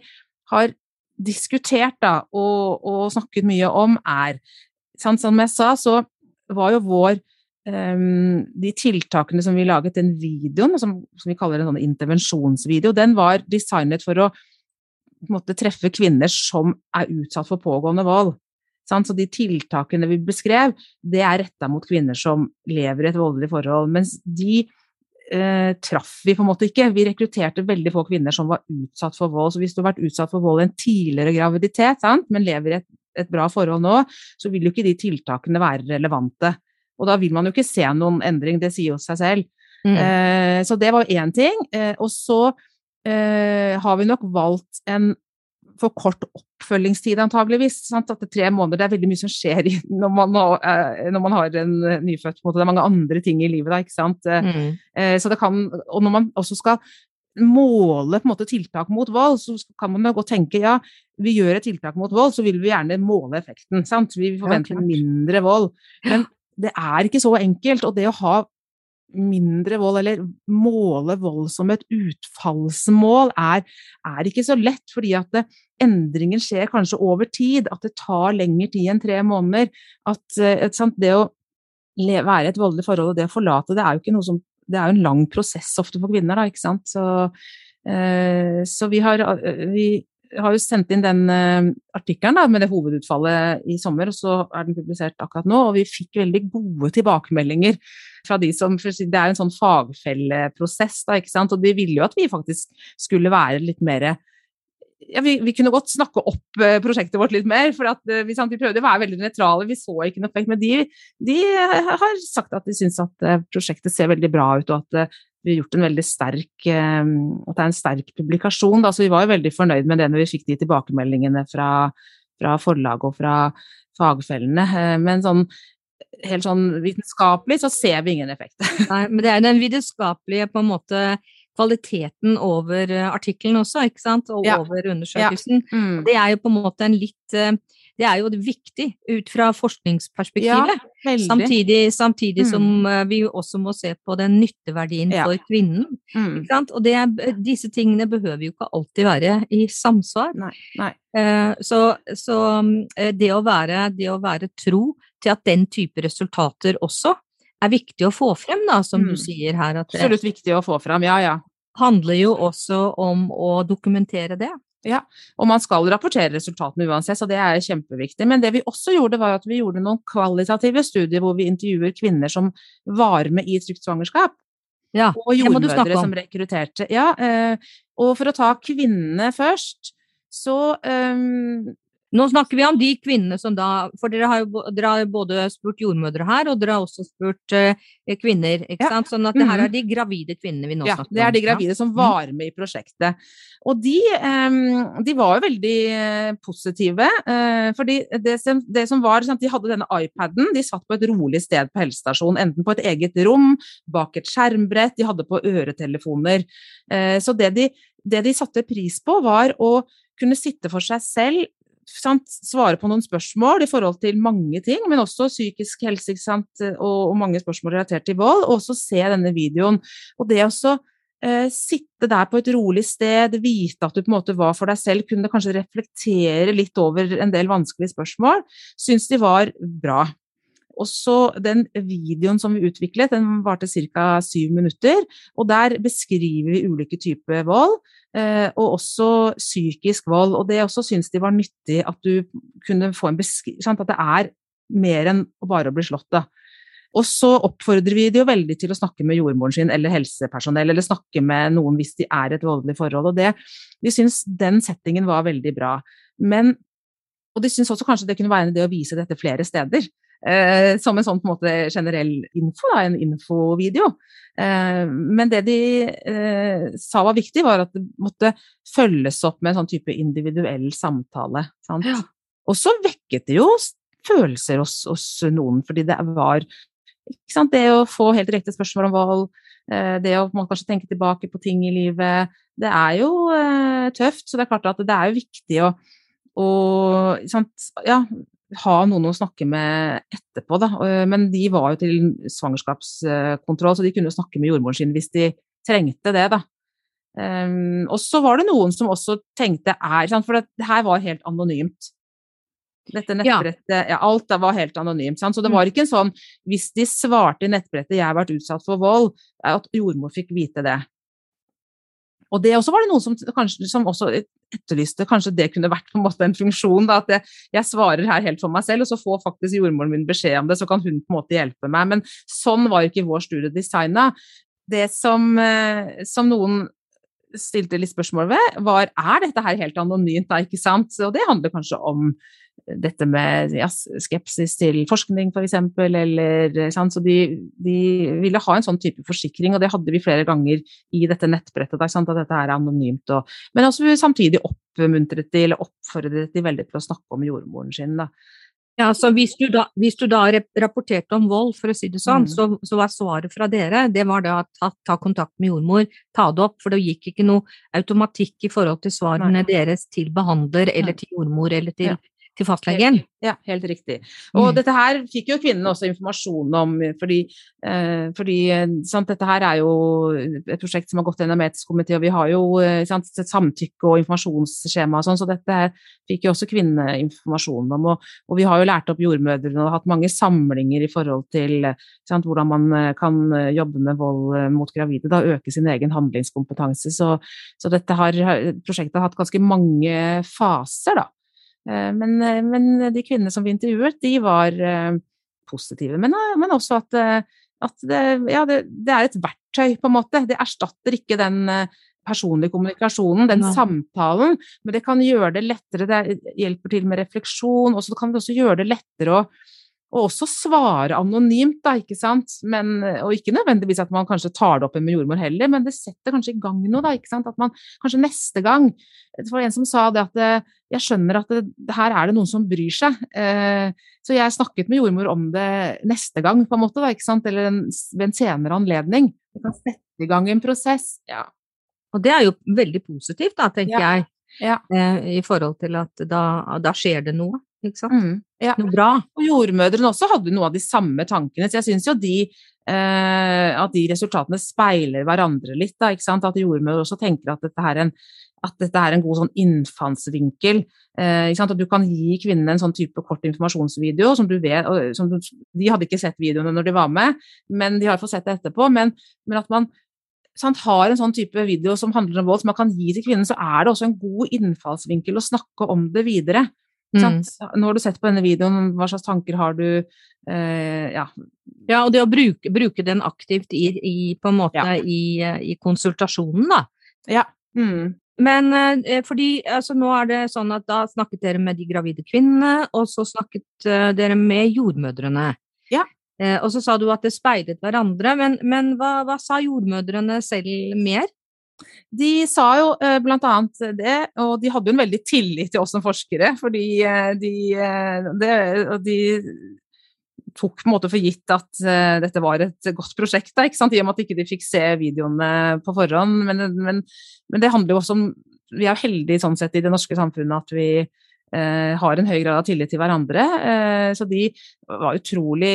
har diskutert da, og, og, snakket mye om, er sant, Som jeg sa, så var jo vår um, De tiltakene som vi laget, den videoen, som, som vi kaller en sånn intervensjonsvideo, den var designet for å måte, treffe kvinner som er utsatt for pågående vold. Så de tiltakene vi beskrev, det er retta mot kvinner som lever i et voldelig forhold. Mens de eh, traff vi på en måte ikke. Vi rekrutterte veldig få kvinner som var utsatt for vold. Så hvis du har vært utsatt for vold i en tidligere graviditet, sant? men lever i et, et, bra forhold nå, så vil jo ikke de tiltakene være relevante. Og da vil man jo ikke se noen endring, det sier jo seg selv. Mm. Eh, så det var én ting. Eh, og så eh, har vi nok valgt en for kort oppfølgingstid, antageligvis. Sant? At det er tre måneder, det er veldig mye som skjer når man, eh, når man har en nyfødt. Måte. Det er mange andre ting i livet da, ikke sant. Eh, mm. Eh, så det kan, og når man også skal måle på en måte, tiltak mot vold, så kan man jo godt tenke ja, vi gjør et tiltak mot vold, så vil vi gjerne måle effekten. Sant? Vi forventer ja, mindre vold. Men det er ikke så enkelt. Og det å ha mindre vold, eller måle vold som et utfallsmål, er, er ikke så lett. Fordi at det, endringen skjer kanskje over tid. At det tar lengre tid enn tre måneder. At eh, det å være i et voldelig forhold og det å forlate det, er jo ikke noe som Det er jo en lang prosess ofte for kvinner, da, ikke sant. Så, eh, så vi har eh, vi, har jo sendt inn den uh, artikkelen med det hovedutfallet i sommer, og så er den publisert akkurat nå. Og vi fikk veldig gode tilbakemeldinger fra de som Det er en sånn fagfelleprosess, da, ikke sant. Og de ville jo at vi faktisk skulle være litt mer ja, vi, vi, kunne godt snakke opp uh, prosjektet vårt litt mer. for uh, vi, sant, vi, prøvde å være veldig nøytrale, vi så ikke noe. Men de, de har sagt at de syns at prosjektet ser veldig bra ut, og at gjort en veldig sterk ehm, At det er en sterk publikasjon. Da. Så vi var jo veldig fornøyd med det når vi fikk de tilbakemeldingene fra, fra forlaget og fra fagfellene. Eh, men sånn helt sånn vitenskapelig så ser vi ingen effekt. [laughs] Nei, men det er den vitenskapelige på en måte kvaliteten over eh, artikkelen også, ikke sant, og ja. over undersøkelsen. Ja. Mm. Det er jo på en måte en litt eh, det er jo viktig ut fra forskningsperspektivet. Ja, samtidig, samtidig mm. som eh, vi også må se på den nytteverdien ja. for kvinnen. Mm. Og det, disse tingene behøver jo ikke alltid være i samsvar. Nei, nei. Så, så, det, å være, det å være tro til at den type resultater også er viktig å få frem, da, som mm. du sier her. Det Absolutt viktig å få frem, ja ja. handler jo også om å dokumentere det. Ja, og man skal rapportere resultatene uansett, så det er kjempeviktig. Men det vi også gjorde, var at vi gjorde noen kvalitative studier hvor vi intervjuer kvinner som var med i trygt svangerskap. Ja, og jordmødre som rekrutterte. Ja, eh, og for å ta kvinnene først, så um, nå snakker vi om de kvinnene som da For dere har jo, dere har både spurt jordmødre her, og dere har også spurt uh, kvinner. ikke ja. sant? Sånn at det her er mhm. de gravide kvinnene vi nå ja, snakker om. Ja, det er de gravide som var med i prosjektet. Og de, um, de var jo veldig uh, positive. Uh, fordi det som, det som var sant, De hadde denne iPaden, de satt på et rolig sted på helsestasjonen. Enten på et eget rom, bak et skjermbrett, de hadde på øretelefoner. så det de, det de satte pris på, var å kunne sitte for seg selv sant, svare på noen spørsmål i forhold til mange ting, men også psykisk helse sant, og, og, mange spørsmål relatert til vold, og også se denne videoen. Og det å eh, sitte der på et rolig sted, vite at du på en måte var for deg selv, kunne kanskje reflektere litt over en del vanskelige spørsmål, syns de var bra. Og så den videoen som vi utviklet, den varte ca. syv minutter. Og der beskriver vi ulike typer vold, eh, og også psykisk vold. Og det også syns de var nyttig at du kunne få en beskrivelse At det er mer enn bare å bli slått, da. Og så oppfordrer vi de jo veldig til å snakke med jordmoren sin eller helsepersonell, eller snakke med noen hvis de er i et voldelig forhold. Og det, vi syns den settingen var veldig bra. Men, og de syns også kanskje det kunne være en idé å vise dette flere steder. Eh, som en sånn på en måte generell info, da, en infovideo. Eh, men det de eh, sa var viktig, var at det måtte følges opp med en sånn type individuell samtale. Ja. Og så vekket det jo følelser hos, hos noen, fordi det var sant, Det å få helt direkte spørsmål om vold, eh, det å kanskje tenke tilbake på ting i livet, det er jo eh, tøft. Så det er klart at det er jo viktig å, å sant, ja, ha noen å snakke med etterpå, da. Men de var jo til svangerskapskontroll, så de kunne snakke med jordmoren sin hvis de trengte det, da. Um, og så var det noen som også tenkte er For det her var helt anonymt. Dette nettbrettet ja. ja. alt var helt anonymt. Sant? Så det var mm. ikke en sånn Hvis de svarte i nettbrettet 'jeg har vært utsatt for vold', at jordmor fikk vite det. Og det også var det noen som, kanskje, som også etterlyste kanskje det kunne vært på en måte en funksjon. Da, at jeg, jeg, svarer her helt for meg selv, og så får faktisk jordmoren min beskjed om det, så kan hun på en måte hjelpe meg. Men sånn var ikke vår studie designa. Det som, eh, som noen stilte litt spørsmål ved, var er dette her helt anonymt, da, ikke sant? Og det handler kanskje om dette med ja, skepsis til forskning, f.eks., eller sant? Så de, de, ville ha en sånn type forsikring, og det hadde vi flere ganger i dette nettbrettet, da, at dette er anonymt. Og, men også samtidig oppmuntret de, eller oppfordret de veldig til å snakke om jordmoren sin. da. Ja, så hvis du, da, hvis du da rapporterte om vold, for å si det sånn, mm. så, så, var svaret fra dere det var da ta, ta, kontakt med jordmor, ta det opp, for det gikk ikke noe automatikk i forhold til svarene Nei. deres til behandler eller til jordmor eller til, ja til fastlegen. Ja, helt riktig. Og mm. dette her fikk jo kvinnene også informasjon om, fordi, eh, fordi sant, dette her er jo et prosjekt som har gått gjennom etisk komité, og vi har jo eh, sant, samtykke og informasjonsskjema og sånn, så dette her fikk jo også kvinnene informasjon om. Og, og, vi har jo lært opp jordmødrene og hatt mange samlinger i forhold til sant, hvordan man eh, kan eh, jobbe med vold eh, mot gravide, da øke sin egen handlingskompetanse. Så, så dette har, prosjektet har hatt ganske mange faser, da. Eh, men, eh, men, de kvinnene som vi intervjuet, de var eh, positive. Men, men også at, at det, ja, det, det, er et verktøy, på en måte. Det erstatter ikke den personlige kommunikasjonen, den ja. samtalen, men det kan gjøre det lettere. Det hjelper til med refleksjon, og så kan det også gjøre det lettere å og også svare anonymt, da, ikke sant. Men, og ikke nødvendigvis at man kanskje tar det opp med jordmor heller, men det setter kanskje i gang noe, da. ikke sant? At man kanskje neste gang Det var en som sa det at eh, jeg skjønner at det, her er det noen som bryr seg. Eh, så jeg snakket med jordmor om det neste gang, på en måte, da, ikke sant. Eller en, ved en senere anledning. Det kan sette i gang en prosess. Ja. Og det er jo veldig positivt, da, tenker ja. jeg. Ja. Eh, I forhold til at da, da skjer det noe. Ikke sant? Mm, ja. Noe bra. Og jordmødrene også hadde noe av de samme tankene, så jeg syns jo de, eh, at de resultatene speiler hverandre litt. Da, ikke sant? At jordmødre også tenker at dette er en, dette er en god sånn innfallsvinkel. Eh, at du kan gi kvinnene en sånn type kort informasjonsvideo som du vet som du, De hadde ikke sett videoene når de var med, men de har fått sett det etterpå. Men, men at man sant, har en sånn type video som handler om vold, som man kan gi til kvinnen, så er det også en god innfallsvinkel å snakke om det videre. Mm. Nå har du sett på denne videoen, hva slags tanker har du? Eh, ja. ja. og det å bruke, bruke den aktivt i, i, på en måte ja. i, i, konsultasjonen, da. Ja. Mm. Men eh, fordi altså, nå er det sånn at da snakket dere med de gravide kvinnene, og så snakket eh, dere med jordmødrene. Ja. Eh, og så sa du at det speilet hverandre, men, men hva, hva, sa jordmødrene selv mer? De sa jo bl.a. blant annet det, og de hadde jo en veldig tillit til oss som forskere, fordi de, de, eh, de tok på en måte for gitt at uh, dette var et godt prosjekt, da, ikke sant? i og med at de ikke fikk se videoene på forhånd. Men, men, men, det handler jo også om Vi er heldige sånn sett i det norske samfunnet at vi Eh, har en høy grad av tillit til hverandre. Eh, så de var utrolig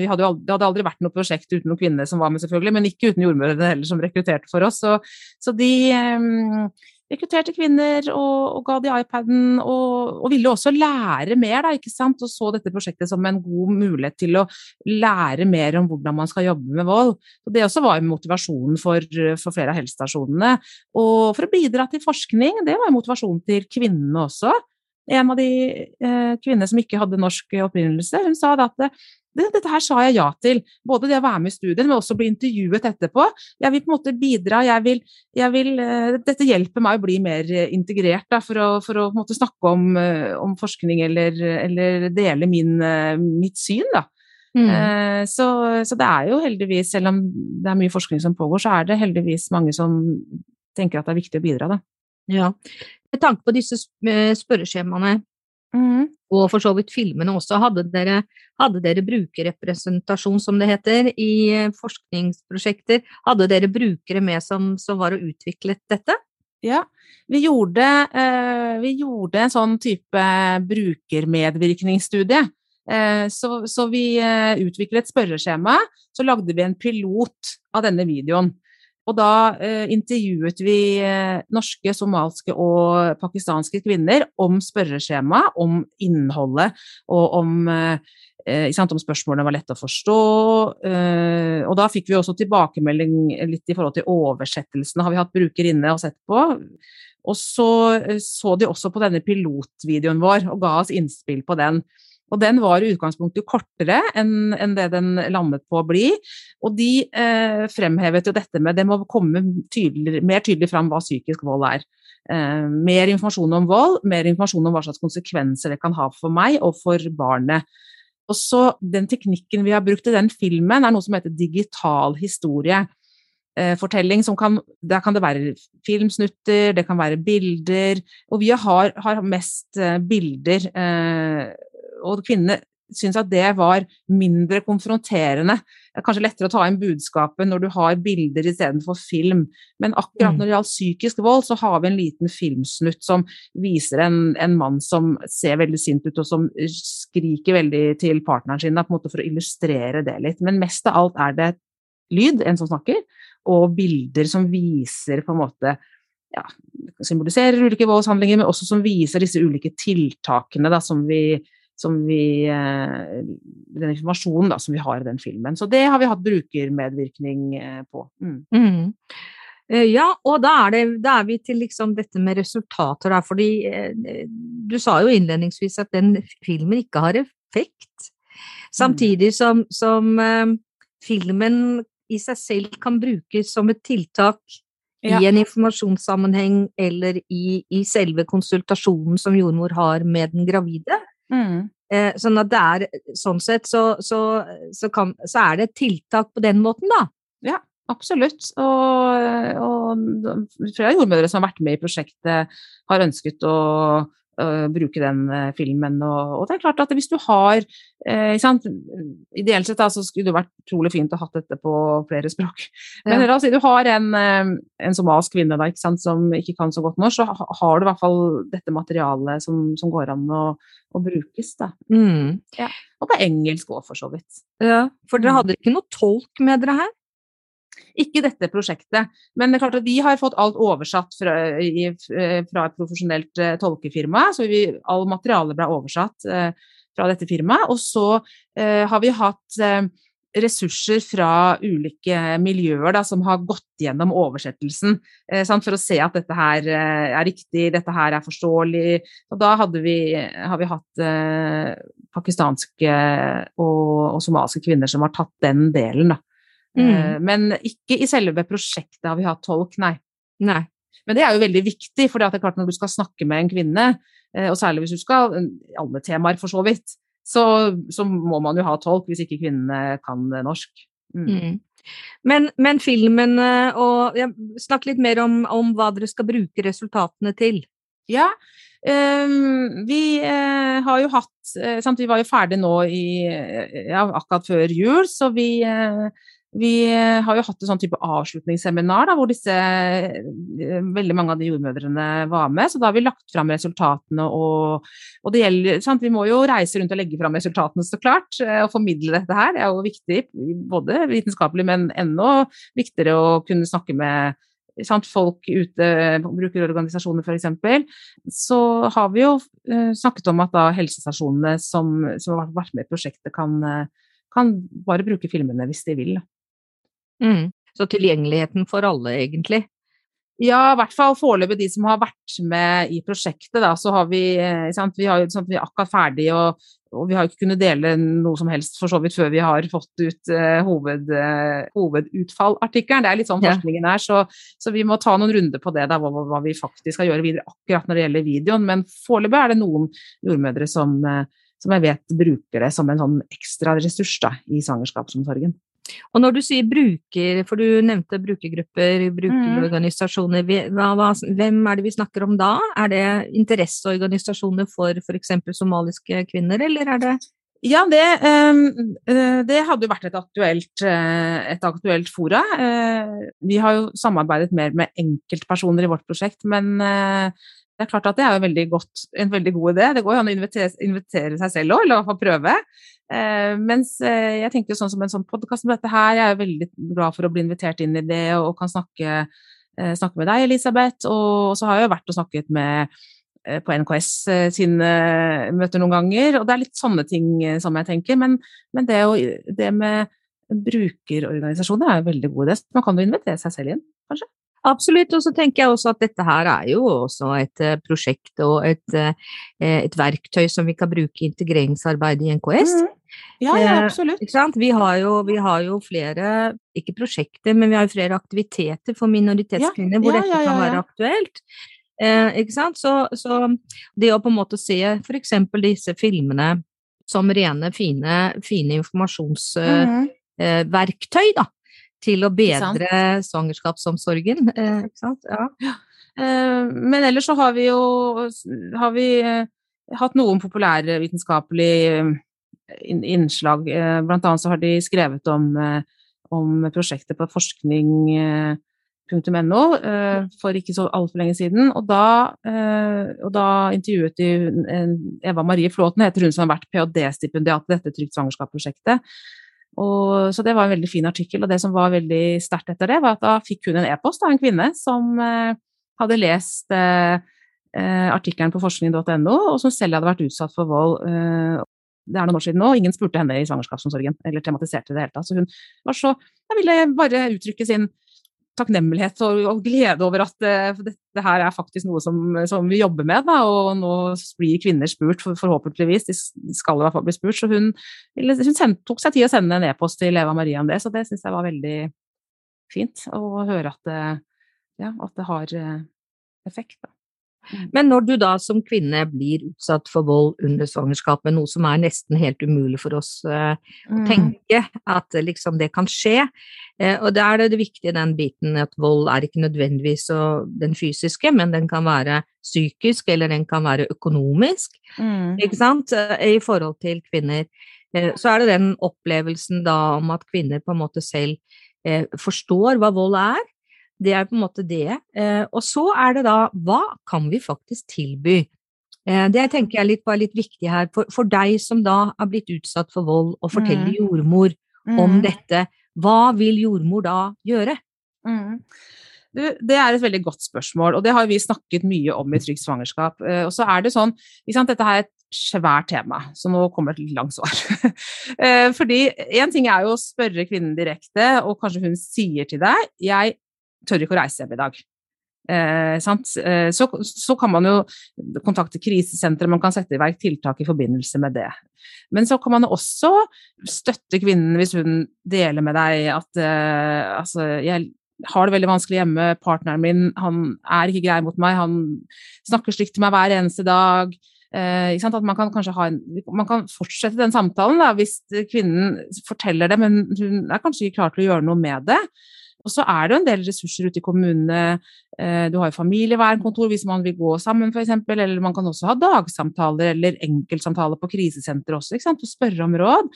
vi hadde aldri, Det hadde aldri vært noe prosjekt uten noen kvinner som var med, selvfølgelig, men ikke uten jordmødrene heller, som rekrutterte for oss. Så, så de eh, rekrutterte kvinner og, og, ga de iPaden, og, og, ville også lære mer, da, ikke sant. Og så dette prosjektet som en god mulighet til å lære mer om hvordan man skal jobbe med vold. Og det også var motivasjonen for, for flere av helsestasjonene. Og for å bidra til forskning, det var motivasjonen til kvinnene også en av de eh, kvinnene som ikke hadde norsk opprinnelse, hun sa at det, dette her sa jeg ja til. Både det å være med i studien, men også bli intervjuet etterpå. Jeg vil på en måte bidra, jeg vil, jeg vil uh, Dette hjelper meg å bli mer integrert da, for, å, for å måte, snakke om, uh, om, forskning eller, eller dele min, uh, mitt syn. Da. Mm. Så, så, det er jo heldigvis, selv om det er mye forskning som pågår, så er det heldigvis mange som tenker at det er viktig å bidra. Da. Ja, med tanke på disse eh, spørreskjemaene, mm. og for så vidt filmene også, hadde dere, hadde dere brukerrepresentasjon, som det heter, i eh, forskningsprosjekter? Hadde dere brukere med som, som var og utviklet dette? Ja, vi gjorde, eh, vi gjorde en sånn type brukermedvirkningsstudie. Så, så, vi utviklet spørreskjema, så lagde vi en pilot av denne videoen. Og da eh, intervjuet vi eh, norske, somalske og pakistanske kvinner om spørreskjemaet, om innholdet og om, eh, sant, om spørsmålene var lette å forstå. Eh, og da fikk vi også tilbakemelding litt i forhold til oversettelsene, har vi hatt bruker inne og sett på. Og så eh, så de også på denne pilotvideoen vår og ga oss innspill på den. Og den var i utgangspunktet kortere enn, enn det den landet på å bli. Og de eh, fremhevet jo dette med det må komme tydelig, mer tydelig fram hva psykisk vold er. Eh, mer informasjon om vold, mer informasjon om hva slags konsekvenser det kan ha for meg og for barnet. Og så Den teknikken vi har brukt i den filmen, er noe som heter digital historie. Eh, fortelling som kan Der kan det være filmsnutter, det kan være bilder. Og vi har, har mest eh, bilder. Eh, og kvinnene syns at det var mindre konfronterende. Det er kanskje lettere å ta inn budskapet når du har bilder istedenfor film. Men akkurat mm. når det gjaldt psykisk vold, så har vi en liten filmsnutt som viser en, en mann som ser veldig sint ut, og som skriker veldig til partneren sin, på en måte for å illustrere det litt. Men mest av alt er det lyd, en som snakker, og bilder som viser på en måte ja, symboliserer ulike voldshandlinger, men også som viser disse ulike tiltakene da, som vi, som vi eh, Den informasjonen da, som vi har i den filmen. Så det har vi hatt brukermedvirkning eh, på. Mm. Mm. Eh, ja, og da er, det, da er, vi til liksom dette med resultater, da. Fordi du sa jo innledningsvis at den filmen ikke har effekt. Samtidig mm. som, som filmen i seg selv kan brukes som et tiltak ja. i en informasjonssammenheng eller i, i, selve konsultasjonen som jordmor har med den gravide. Mm. Eh, sånn at det er sånn sett så, så, så, kan, så, er det et tiltak på den måten, da. Ja, absolutt. Og, og flere jordmødre som har vært med i prosjektet, har ønsket å uh, bruke den uh, filmen. Og, og, det er klart at hvis du har uh, Ideelt sett da, så skulle det vært utrolig fint å ha dette på flere språk. Men ja. altså, du har en, en somalisk kvinne da, ikke sant, som ikke kan så godt norsk, så har du i hvert fall dette materialet som, som går an å, å brukes. Da. Mm. Ja. Og på engelsk òg, for så vidt. Ja, For dere mm. hadde ikke noe tolk med dere her? Ikke dette prosjektet, men det er klart at vi har fått alt oversatt fra, i, fra et profesjonelt uh, tolkefirma. Så vi, all materiale ble oversatt uh, fra dette firmaet. Og så uh, har vi hatt ressurser fra ulike miljøer da, som har gått gjennom oversettelsen for å se at dette her er riktig, dette her er forståelig. Og da vi, har vi hatt pakistanske og, og somaliske kvinner som har tatt den delen. da. Mm. Eh, men ikke i selve prosjektet har vi hatt tolk, nei. nei. Men det er jo veldig viktig, for det er klart når du skal snakke med en kvinne, eh, og særlig hvis du skal Alle temaer, for så vidt. Så, så må man jo ha tolk hvis ikke kvinnene kan norsk. Mm. Mm. Men, men, filmen eh, og ja, Snakk litt mer om, om, hva dere skal bruke resultatene til. Ja, um, vi uh, har jo hatt uh, sant, Vi var jo ferdig nå i, ja, akkurat før jul, så vi uh, vi eh, har jo hatt en sånn type avslutningsseminar da, hvor disse, eh, veldig mange av de jordmødrene var med. Så da har vi lagt fram resultatene og, og det gjelder, sant? Vi må jo reise rundt og legge fram resultatene, så klart. Eh, og formidle dette her. Det er jo viktig, både vitenskapelig, men enda viktigere å kunne snakke med sant, folk ute, brukerorganisasjoner f.eks., så har vi jo snakket om at da helsestasjonene som, som har vært med i prosjektet, kan, kan bare bruke filmene hvis de vil. Mm. Så tilgjengeligheten for alle, egentlig? Ja, i hvert fall foreløpig de som har vært med i prosjektet. Da, så har vi, eh, sant, vi, har, sant, vi er akkurat ferdig, og, og, vi har ikke kunnet dele noe som helst for så vidt før vi har fått ut uh, hoved, uh, hovedutfallartikkelen. Det er litt sånn forskningen er, så, så, vi må ta noen runder på det, da, hva, hva, vi faktisk skal gjøre videre akkurat når det gjelder videoen. Men foreløpig er det noen jordmødre som, uh, som jeg vet bruker det som en sånn ekstra ressurs da, i svangerskapsomsorgen. Og når du sier bruker, for du nevnte brukergrupper, brukerorganisasjoner, hvem er det vi snakker om da? Er det interesseorganisasjoner for f.eks. somaliske kvinner, eller er det ja, det, ehm, eh, det, hadde jo vært et aktuelt, eh, et aktuelt fora. Eh, vi har jo samarbeidet mer med enkeltpersoner i vårt prosjekt, men det er klart at det er veldig godt, en veldig god idé. Det går jo an å invitere, invitere seg selv òg, eller fall prøve. Eh, mens eh, jeg tenker jo sånn som en sånn podkast som dette her, jeg er veldig glad for å bli invitert inn i det og, og kan snakke, eh, snakke, med deg, Elisabeth. Og, og så har jeg jo vært og snakket med eh, på NKS eh, sine møter noen ganger, og det er litt sånne ting som jeg tenker. Men, men det, å, det, med brukerorganisasjoner er jo veldig god idé. Man kan jo invitere seg selv inn, kanskje? Absolutt, og så tenker jeg også at dette her er jo også et uh, prosjekt og et, uh, et, verktøy som vi kan bruke i integreringsarbeidet i NKS. Mm. Ja, ja, absolutt. Eh, vi, har jo, vi, har jo, flere, ikke prosjekter, men vi har jo flere aktiviteter for minoritetskvinner ja, hvor dette kan være aktuelt. Eh, ikke sant? Så, så, det å på en måte se f.eks. disse filmene som rene, fine, fine informasjonsverktøy, mm. da til å bedre svangerskapsomsorgen. Eh, ikke sant? Ja. ja. Eh, men ellers så har vi jo har vi, eh, hatt noen populærvitenskapelige innslag. Blant annet så har de skrevet om, om prosjektet på forskning.no for ikke så altfor lenge siden. Og da, og da intervjuet de Eva Marie Flåten, heter hun som har vært ph.d.-stipendiat i dette Trygt svangerskap-prosjektet. Og, så det var en veldig fin artikkel, og det som var veldig sterkt etter det, var at da fikk hun en e-post av en kvinne som eh, hadde lest eh, eh artikkelen på forskning.no, og som selv hadde vært utsatt for vold. Eh, det er noen år siden nå, ingen spurte henne i svangerskapsomsorgen, eller tematiserte det hele tatt. Så hun var så Jeg ville bare uttrykke sin takknemlighet og, og, glede over at uh, dette her er faktisk noe som, som vi jobber med. Da, og nå blir kvinner spurt, for, forhåpentligvis. De skal i hvert fall bli spurt. Så hun, hun send, tok seg tid å sende en e-post til Eva Marie om det, så det syns jeg var veldig fint å høre at det, ja, at det har uh, effekt. Da. Mm. Men når du da som kvinne blir utsatt for vold under svangerskapet, noe som er nesten helt umulig for oss uh, å mm. tenke at liksom det kan skje, uh, og da er det det viktige den biten at vold er ikke nødvendigvis den fysiske, men den kan være psykisk, eller den kan være økonomisk, mm. ikke sant, uh, i forhold til kvinner. Så er det den opplevelsen da om at kvinner på en måte selv forstår hva vold er, det er på en måte det. Eh, og så er det da hva kan vi faktisk tilby? Eh, det tenker jeg litt, var litt viktig her. For, for, deg som da har blitt utsatt for vold, og forteller mm. jordmor mm. om dette, hva vil jordmor da gjøre? Mm. Du, det er et veldig godt spørsmål, og det har vi snakket mye om i Trygt svangerskap. Eh, og så er det sånn, sant, Dette er et svært tema, så nå kommer et langt svar. [laughs] Fordi én ting er jo å spørre kvinnen direkte, og kanskje hun sier til deg 'jeg tør ikke å reise hjem i dag. Eh, eh, så, så, kan man jo kontakte krisesenteret, man kan sette i verk tiltak i forbindelse med det. Men så kan man også støtte kvinnen hvis hun deler med deg at eh, altså, jeg har det veldig vanskelig hjemme, partneren min han er ikke grei mot meg, han snakker slikt til meg hver eneste dag. Eh, at man kan kanskje en, man kan fortsette den samtalen da, hvis kvinnen forteller det, men hun er kanskje ikke klar til å gjøre noe med det. Og så er det jo en del ressurser ute i kommunene. Eh, du har jo familievernkontor hvis man vil gå sammen, f.eks. Eller man kan også ha dagsamtaler eller enkeltsamtaler på krisesenter også, og spørre om råd.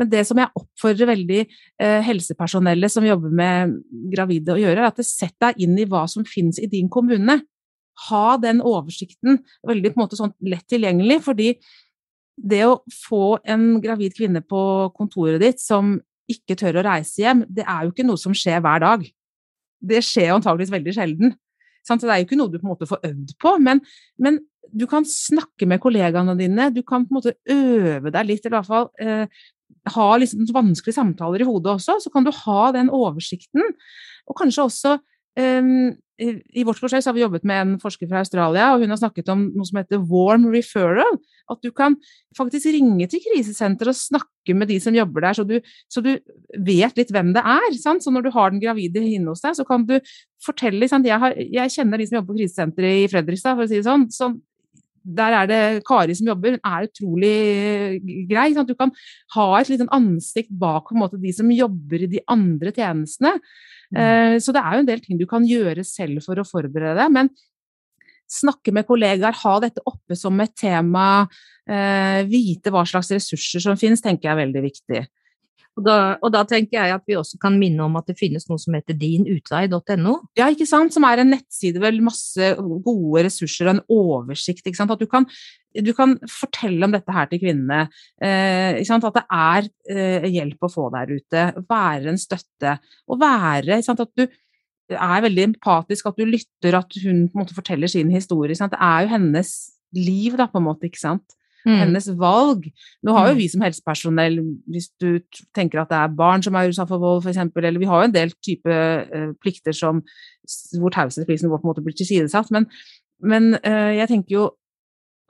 Men det som jeg oppfordrer veldig eh, helsepersonellet som jobber med gravide å gjøre, er at sett deg inn i hva som finnes i din kommune. Ha den oversikten veldig på en måte sånn lett tilgjengelig, fordi det å få en gravid kvinne på kontoret ditt som ikke tør å reise hjem, det er jo ikke noe som skjer hver dag. Det skjer antageligvis veldig sjelden. Så det er jo ikke noe du på en måte får øvd på, men, men, du kan snakke med kollegaene dine, du kan på en måte øve deg litt, eller i hvert fall eh, ha liksom vanskelige samtaler i hodet også, så kan du ha den oversikten. Og kanskje også um, i vårt prosjekt har vi jobbet med en forsker fra Australia, og hun har snakket om noe som heter warm referral. At du kan faktisk ringe til krisesenteret og snakke med de som jobber der, så du, så du vet litt hvem det er. Sant? Så når du har den gravide inne hos deg, så kan du fortelle jeg, har, jeg, kjenner de som jobber på krisesenteret i Fredrikstad, for å si det sånn. Så der er det Kari som jobber, hun er utrolig grei. Sant? Du kan ha et lite ansikt bak måte, de som jobber i de andre tjenestene. Mm. Eh, så det er jo en del ting du kan gjøre selv for å forberede deg. Men snakke med kollegaer, ha dette oppe som et tema, eh, vite hva slags ressurser som finnes, tenker jeg er veldig viktig. Og da, og da, tenker jeg at vi også kan minne om at det finnes noe som heter dinutvei.no. Ja, ikke sant. Som er en nettside med masse gode ressurser og en oversikt. ikke sant? At du kan, du kan fortelle om dette her til kvinnene. Eh, ikke sant? At det er eh, hjelp å få der ute. Være en støtte. Og være ikke sant? At du er veldig empatisk, at du lytter, at hun på en måte forteller sin historie. Sant? Det er jo hennes liv, da, på en måte. ikke sant? Mm. Hennes valg. Nå har jo mm. vi som helsepersonell, hvis du tenker at det er barn som er utsatt for vold, f.eks., eller vi har jo en del type uh, plikter som, hvor taushetsplikten vår på en måte blir tilsidesatt, men, men uh, jeg tenker jo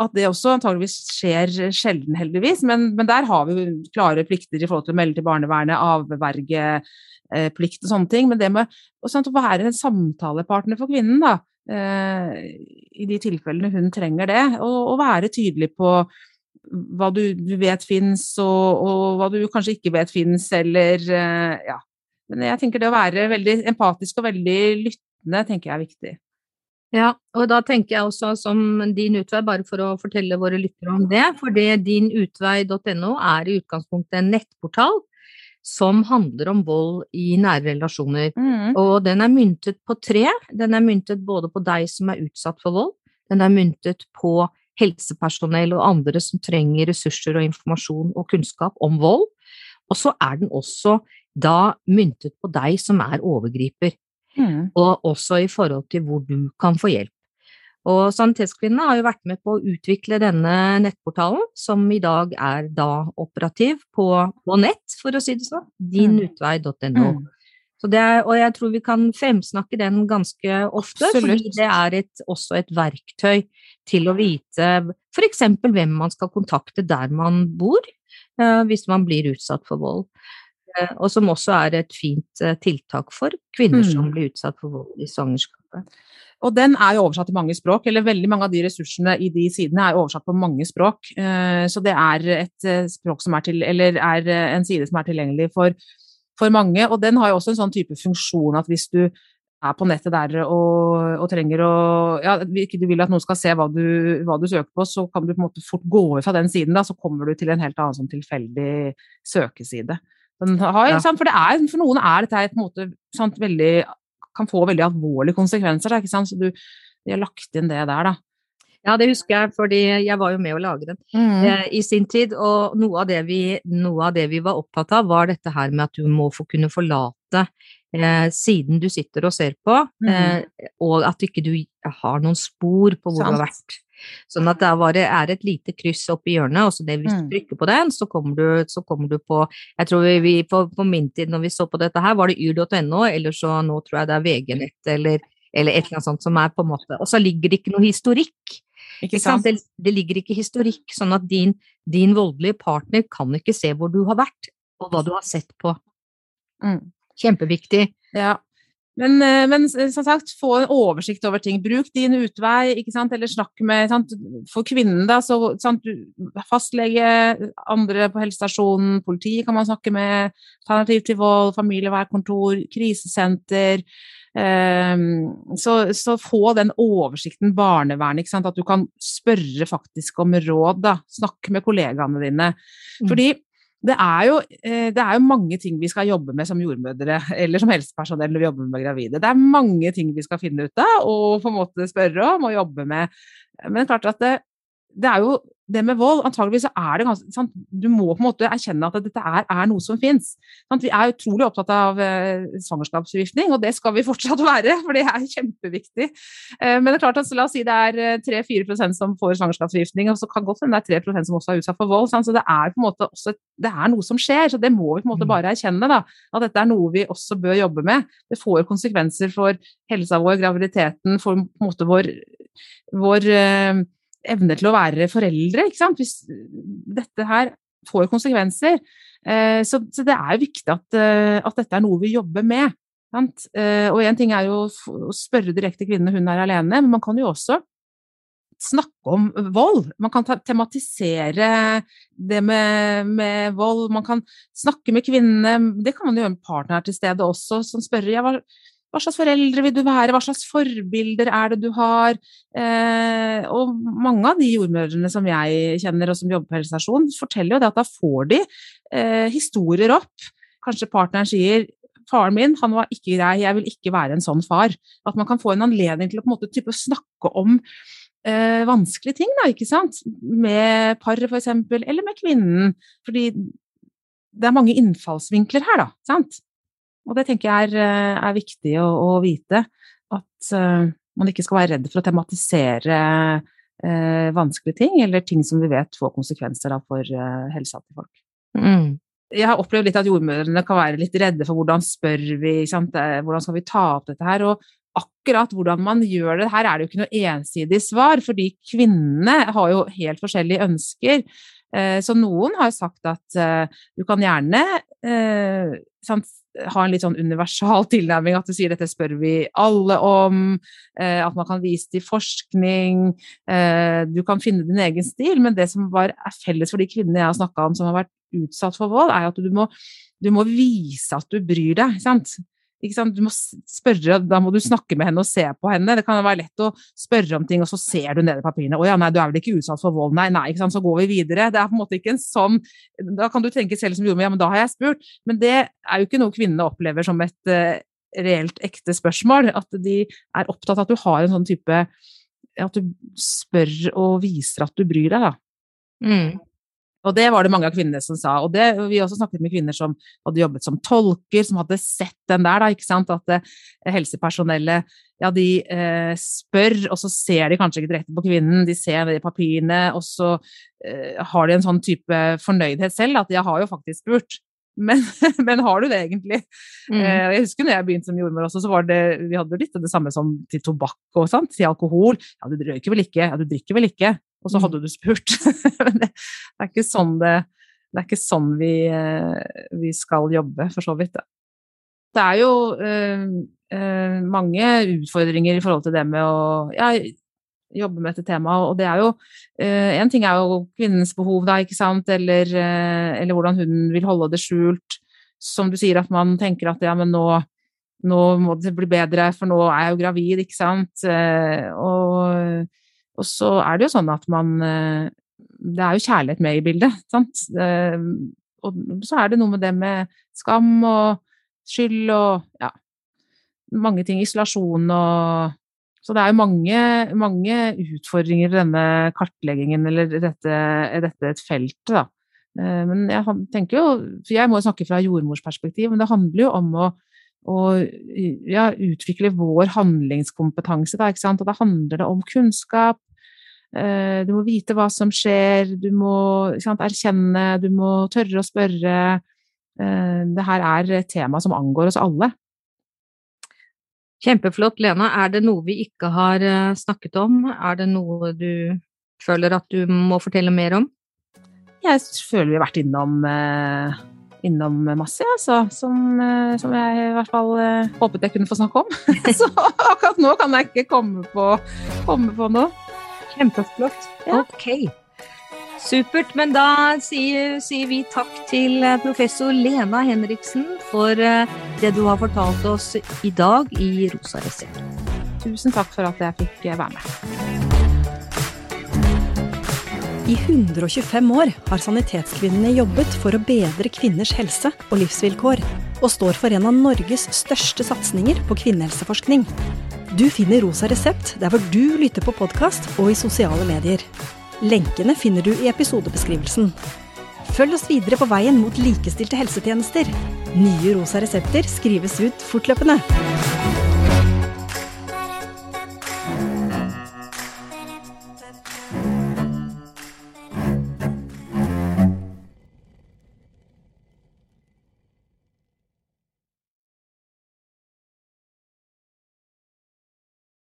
at det også antageligvis skjer sjelden, heldigvis, men, men, der har vi klare plikter i forhold til å melde til barnevernet, avvergeplikt eh, og sånne ting. Men det med å være en samtalepartner for kvinnen, da, i de tilfellene hun trenger det, og, være tydelig på hva du, du vet fins, og, og, hva du kanskje ikke vet fins, eller eh, ja. Men jeg tenker det å være veldig empatisk og veldig lyttende tenker jeg er viktig. Ja, og da tenker jeg også som Din utvei, bare for å fortelle våre lyttere om det, for dinutvei.no er i utgangspunktet en nettportal som handler om vold i nære relasjoner. Mm. Og den er myntet på tre. Den er myntet både på deg som er utsatt for vold, den er myntet på helsepersonell og andre som trenger ressurser og informasjon og kunnskap om vold, og så er den også da myntet på deg som er overgriper. Mm. Og også i forhold til hvor du kan få hjelp. Og Sanitetskvinnene har jo vært med på å utvikle denne nettportalen, som i dag er da operativ på, på nett, for å si det sånn. Dinutvei.no. Mm. Så er, og jeg tror vi kan fremsnakke den ganske ofte, Absolutt. fordi det er et, også et verktøy til å vite f.eks. hvem man skal kontakte der man bor, eh, hvis man blir utsatt for vold. Eh, og som også er et fint eh, tiltak for kvinner mm. som blir utsatt for vold i svangerskapet. Og den er jo oversatt til mange språk, eller veldig mange av de ressursene i de sidene er oversatt på mange språk. Eh, så det er et språk som er til, eller er en side som er tilgjengelig for, for mange. Og den har jo også en sånn type funksjon at hvis du er på nettet der og, og trenger å Ja, ikke du vil at noen skal se hva du, hva du, søker på, så kan du på en måte fort gå ut fra den siden, da, så kommer du til en helt annen sånn tilfeldig søkeside. Har, ja. For, er, for, noen er dette på en måte sant, veldig, kan få veldig alvorlige konsekvenser. Da, Så du, de har lagt inn det der, da. Ja, det husker jeg, fordi jeg var jo med å lage den mm. eh, i sin tid. Og noe av, vi, noe av, det vi, var opptatt av, var dette her med at du må få kunne forlate eh, siden du sitter og ser på, mm. eh, og at ikke du har noen spor på hvor Sant. du har vært. Sånn at det er et lite kryss oppi hjørnet, og så det, hvis du mm. trykker på den, så kommer du, så kommer du på Jeg tror vi, på, på, min tid når vi så på dette her, var det yr.no, eller så nå tror jeg det er VG-nett eller, eller et eller annet sånt som er på en måte Og så ligger det ikke noe historikk. Ikke sant? Det, det, ligger ikke historikk, sånn at din, din, voldelige partner kan ikke se hvor du har vært, og hva du har sett på. Mm. Kjempeviktig. Ja. Men, eh, men, som sagt, få en oversikt over ting. Bruk din utvei, ikke sant? eller snakk med sant? For kvinnen, da, så sant? fastlege, andre på helsestasjonen, politi kan man snakke med, alternativ til vold, familievernkontor, krisesenter. Um, så, så, få den oversikten, barnevernet, at du kan spørre faktisk om råd. da, Snakke med kollegaene dine. Mm. Fordi det er, jo, eh, det er, jo, mange ting vi skal jobbe med som jordmødre eller som helsepersonell når vi jobber med gravide. Det er mange ting vi skal finne ut av og på en måte spørre om og jobbe med. Men klart at det, det er jo det med vold, antageligvis så er det ganske sant? Du må på en måte erkjenne at dette er, er noe som fins. Vi er utrolig opptatt av eh, svangerskapsforgiftning, og det skal vi fortsatt [laughs] være, for det er kjempeviktig. Eh, men det er klart at la oss si det er 3-4 eh, som får svangerskapsforgiftning, og så kan godt hende det er 3% som også er utsatt for vold. Sant? Så det er på en måte også det er noe som skjer, så det må vi på en måte mm. bare erkjenne. da, At dette er noe vi også bør jobbe med. Det får konsekvenser for helsa vår, graviditeten, for på en måte vår, vår eh, evne til å være foreldre. ikke sant? Hvis dette her får konsekvenser. Eh, så, det er viktig eh, at, dette er noe vi jobber med. Sant? Eh, og én ting er jo å spørre direkte kvinnen hun er alene, men man kan jo også snakke om vold. Man kan tematisere det med, med, vold. Man kan snakke med kvinnene. Det kan man jo gjøre med partner til stede også, som spør ja, hva, hva slags foreldre vil du være, hva slags forbilder er det du har? Eh, og mange av de jordmødrene som jeg kjenner og som jobber på helsestasjon, forteller jo det at da får de eh, historier opp. Kanskje partneren sier faren min han var ikke grei, jeg vil ikke være en sånn far. At man kan få en anledning til å på en måte snakke om eh, vanskelige ting, da, ikke sant? Med paret f.eks., eller med kvinnen. Fordi det er mange innfallsvinkler her, da. sant? Og det tenker jeg er, eh, er viktig å, å, vite. At uh, man ikke skal være redd for å tematisere uh, vanskelige ting, eller ting som vi vet får konsekvenser da, for uh, helsa til folk. Mm. Jeg har opplevd litt at jordmødrene kan være litt redde for hvordan spør vi, hvordan skal vi ta opp dette her. Og akkurat hvordan man gjør det, her er det jo ikke noe ensidig svar, fordi kvinnene har jo helt forskjellige ønsker. Så noen har sagt at du kan gjerne sant, ha en litt sånn universal [laughs] tilnærming, at du sier dette spør vi alle om, eh, at man kan vise til forskning, eh, du kan finne din egen stil, men det som var, er felles for de kvinnene jeg har snakka om som har vært utsatt for vold, er at du må, du må, vise at du bryr deg. sant? Du må spørre, da må du snakke med henne og se på henne. Det kan være lett å spørre om ting, og så ser du ned i papirene. 'Å ja, nei, du er vel ikke utsatt for vold?' Nei, nei, ikke sant. Så går vi videre. Det er på en måte ikke en sånn Da kan du tenke selv som jordmor, ja, men da har jeg spurt. Men det er jo ikke noe kvinnene opplever som et uh, reelt ekte spørsmål. At de er opptatt av at du har en sånn type At du spør og viser at du bryr deg, da. Mm. Og det var det mange av kvinnene som sa. Og det, vi også snakket med kvinner som hadde jobbet som tolker, som hadde sett den der, da, ikke sant. At eh, helsepersonellet, ja, de eh, spør, og så ser de kanskje ikke direkte på kvinnen, de ser det papirene, og så eh, har de en sånn type fornøydhet selv, at jeg har jo faktisk spurt. Men, [laughs] men, har du det egentlig? Mm. Eh, jeg husker når jeg begynte som jordmor også, så var det, vi hadde litt det samme som til tobakk og sånt, til alkohol. Ja, du røyker vel ikke? Ja, du drikker vel ikke? Og så mm. hadde du spurt. [laughs] Men det, det, er ikke sånn det, det er ikke sånn vi, eh, vi, skal jobbe, for så vidt. Det er jo øh, øh, mange utfordringer i forhold til det med å ja, jobbe med dette temaet, og det er jo øh, En ting er jo kvinnens behov, da, ikke sant, eller, eller, hvordan hun vil holde det skjult. Som du sier, at man tenker at ja, men nå, nå må det bli bedre, for nå er jeg jo gravid, ikke sant. Og og så er det jo sånn at man eh, Det er jo kjærlighet med i bildet, [laughs] sant. Og så er det noe med det med skam og skyld og ja, mange ting. Isolasjon og Så det er jo mange, mange utfordringer i denne kartleggingen, eller dette, dette et felt, da. Eh, men jeg tenker jo For jeg må snakke fra jordmorsperspektiv, men det handler jo om å, å ja, utvikle vår handlingskompetanse. Da? Og da handler det om kunnskap, Eh, du må vite hva som skjer, du må sant, erkjenne, du må tørre å spørre. Eh, det her er et tema som angår oss alle. Kjempeflott, Lena. Er det noe vi ikke har eh, snakket om? Er det noe du føler at du må fortelle mer om? Jeg føler vi har vært innom, innom masse, altså. Som, som, jeg i hvert fall håpet jeg kunne få snakke om. [laughs] Så akkurat nå kan jeg ikke komme på, komme på noe. Kjempeflott. Ja. Ok. Supert. Men da sier, sier, vi takk til eh, professor Lena Henriksen for eh, det du har fortalt oss i dag i Rosa resept. Tusen takk for at jeg fikk eh, være med. I 125 år har Sanitetskvinnene jobbet for å bedre kvinners helse og livsvilkår, og står for en av Norges største satsinger på kvinnehelseforskning. Du finner Rosa resept der hvor du lytter på podkast og i sosiale medier. Lenkene finner du i episodebeskrivelsen. Følg oss videre på veien mot likestilte helsetjenester. Nye rosa resepter skrives ut fortløpende.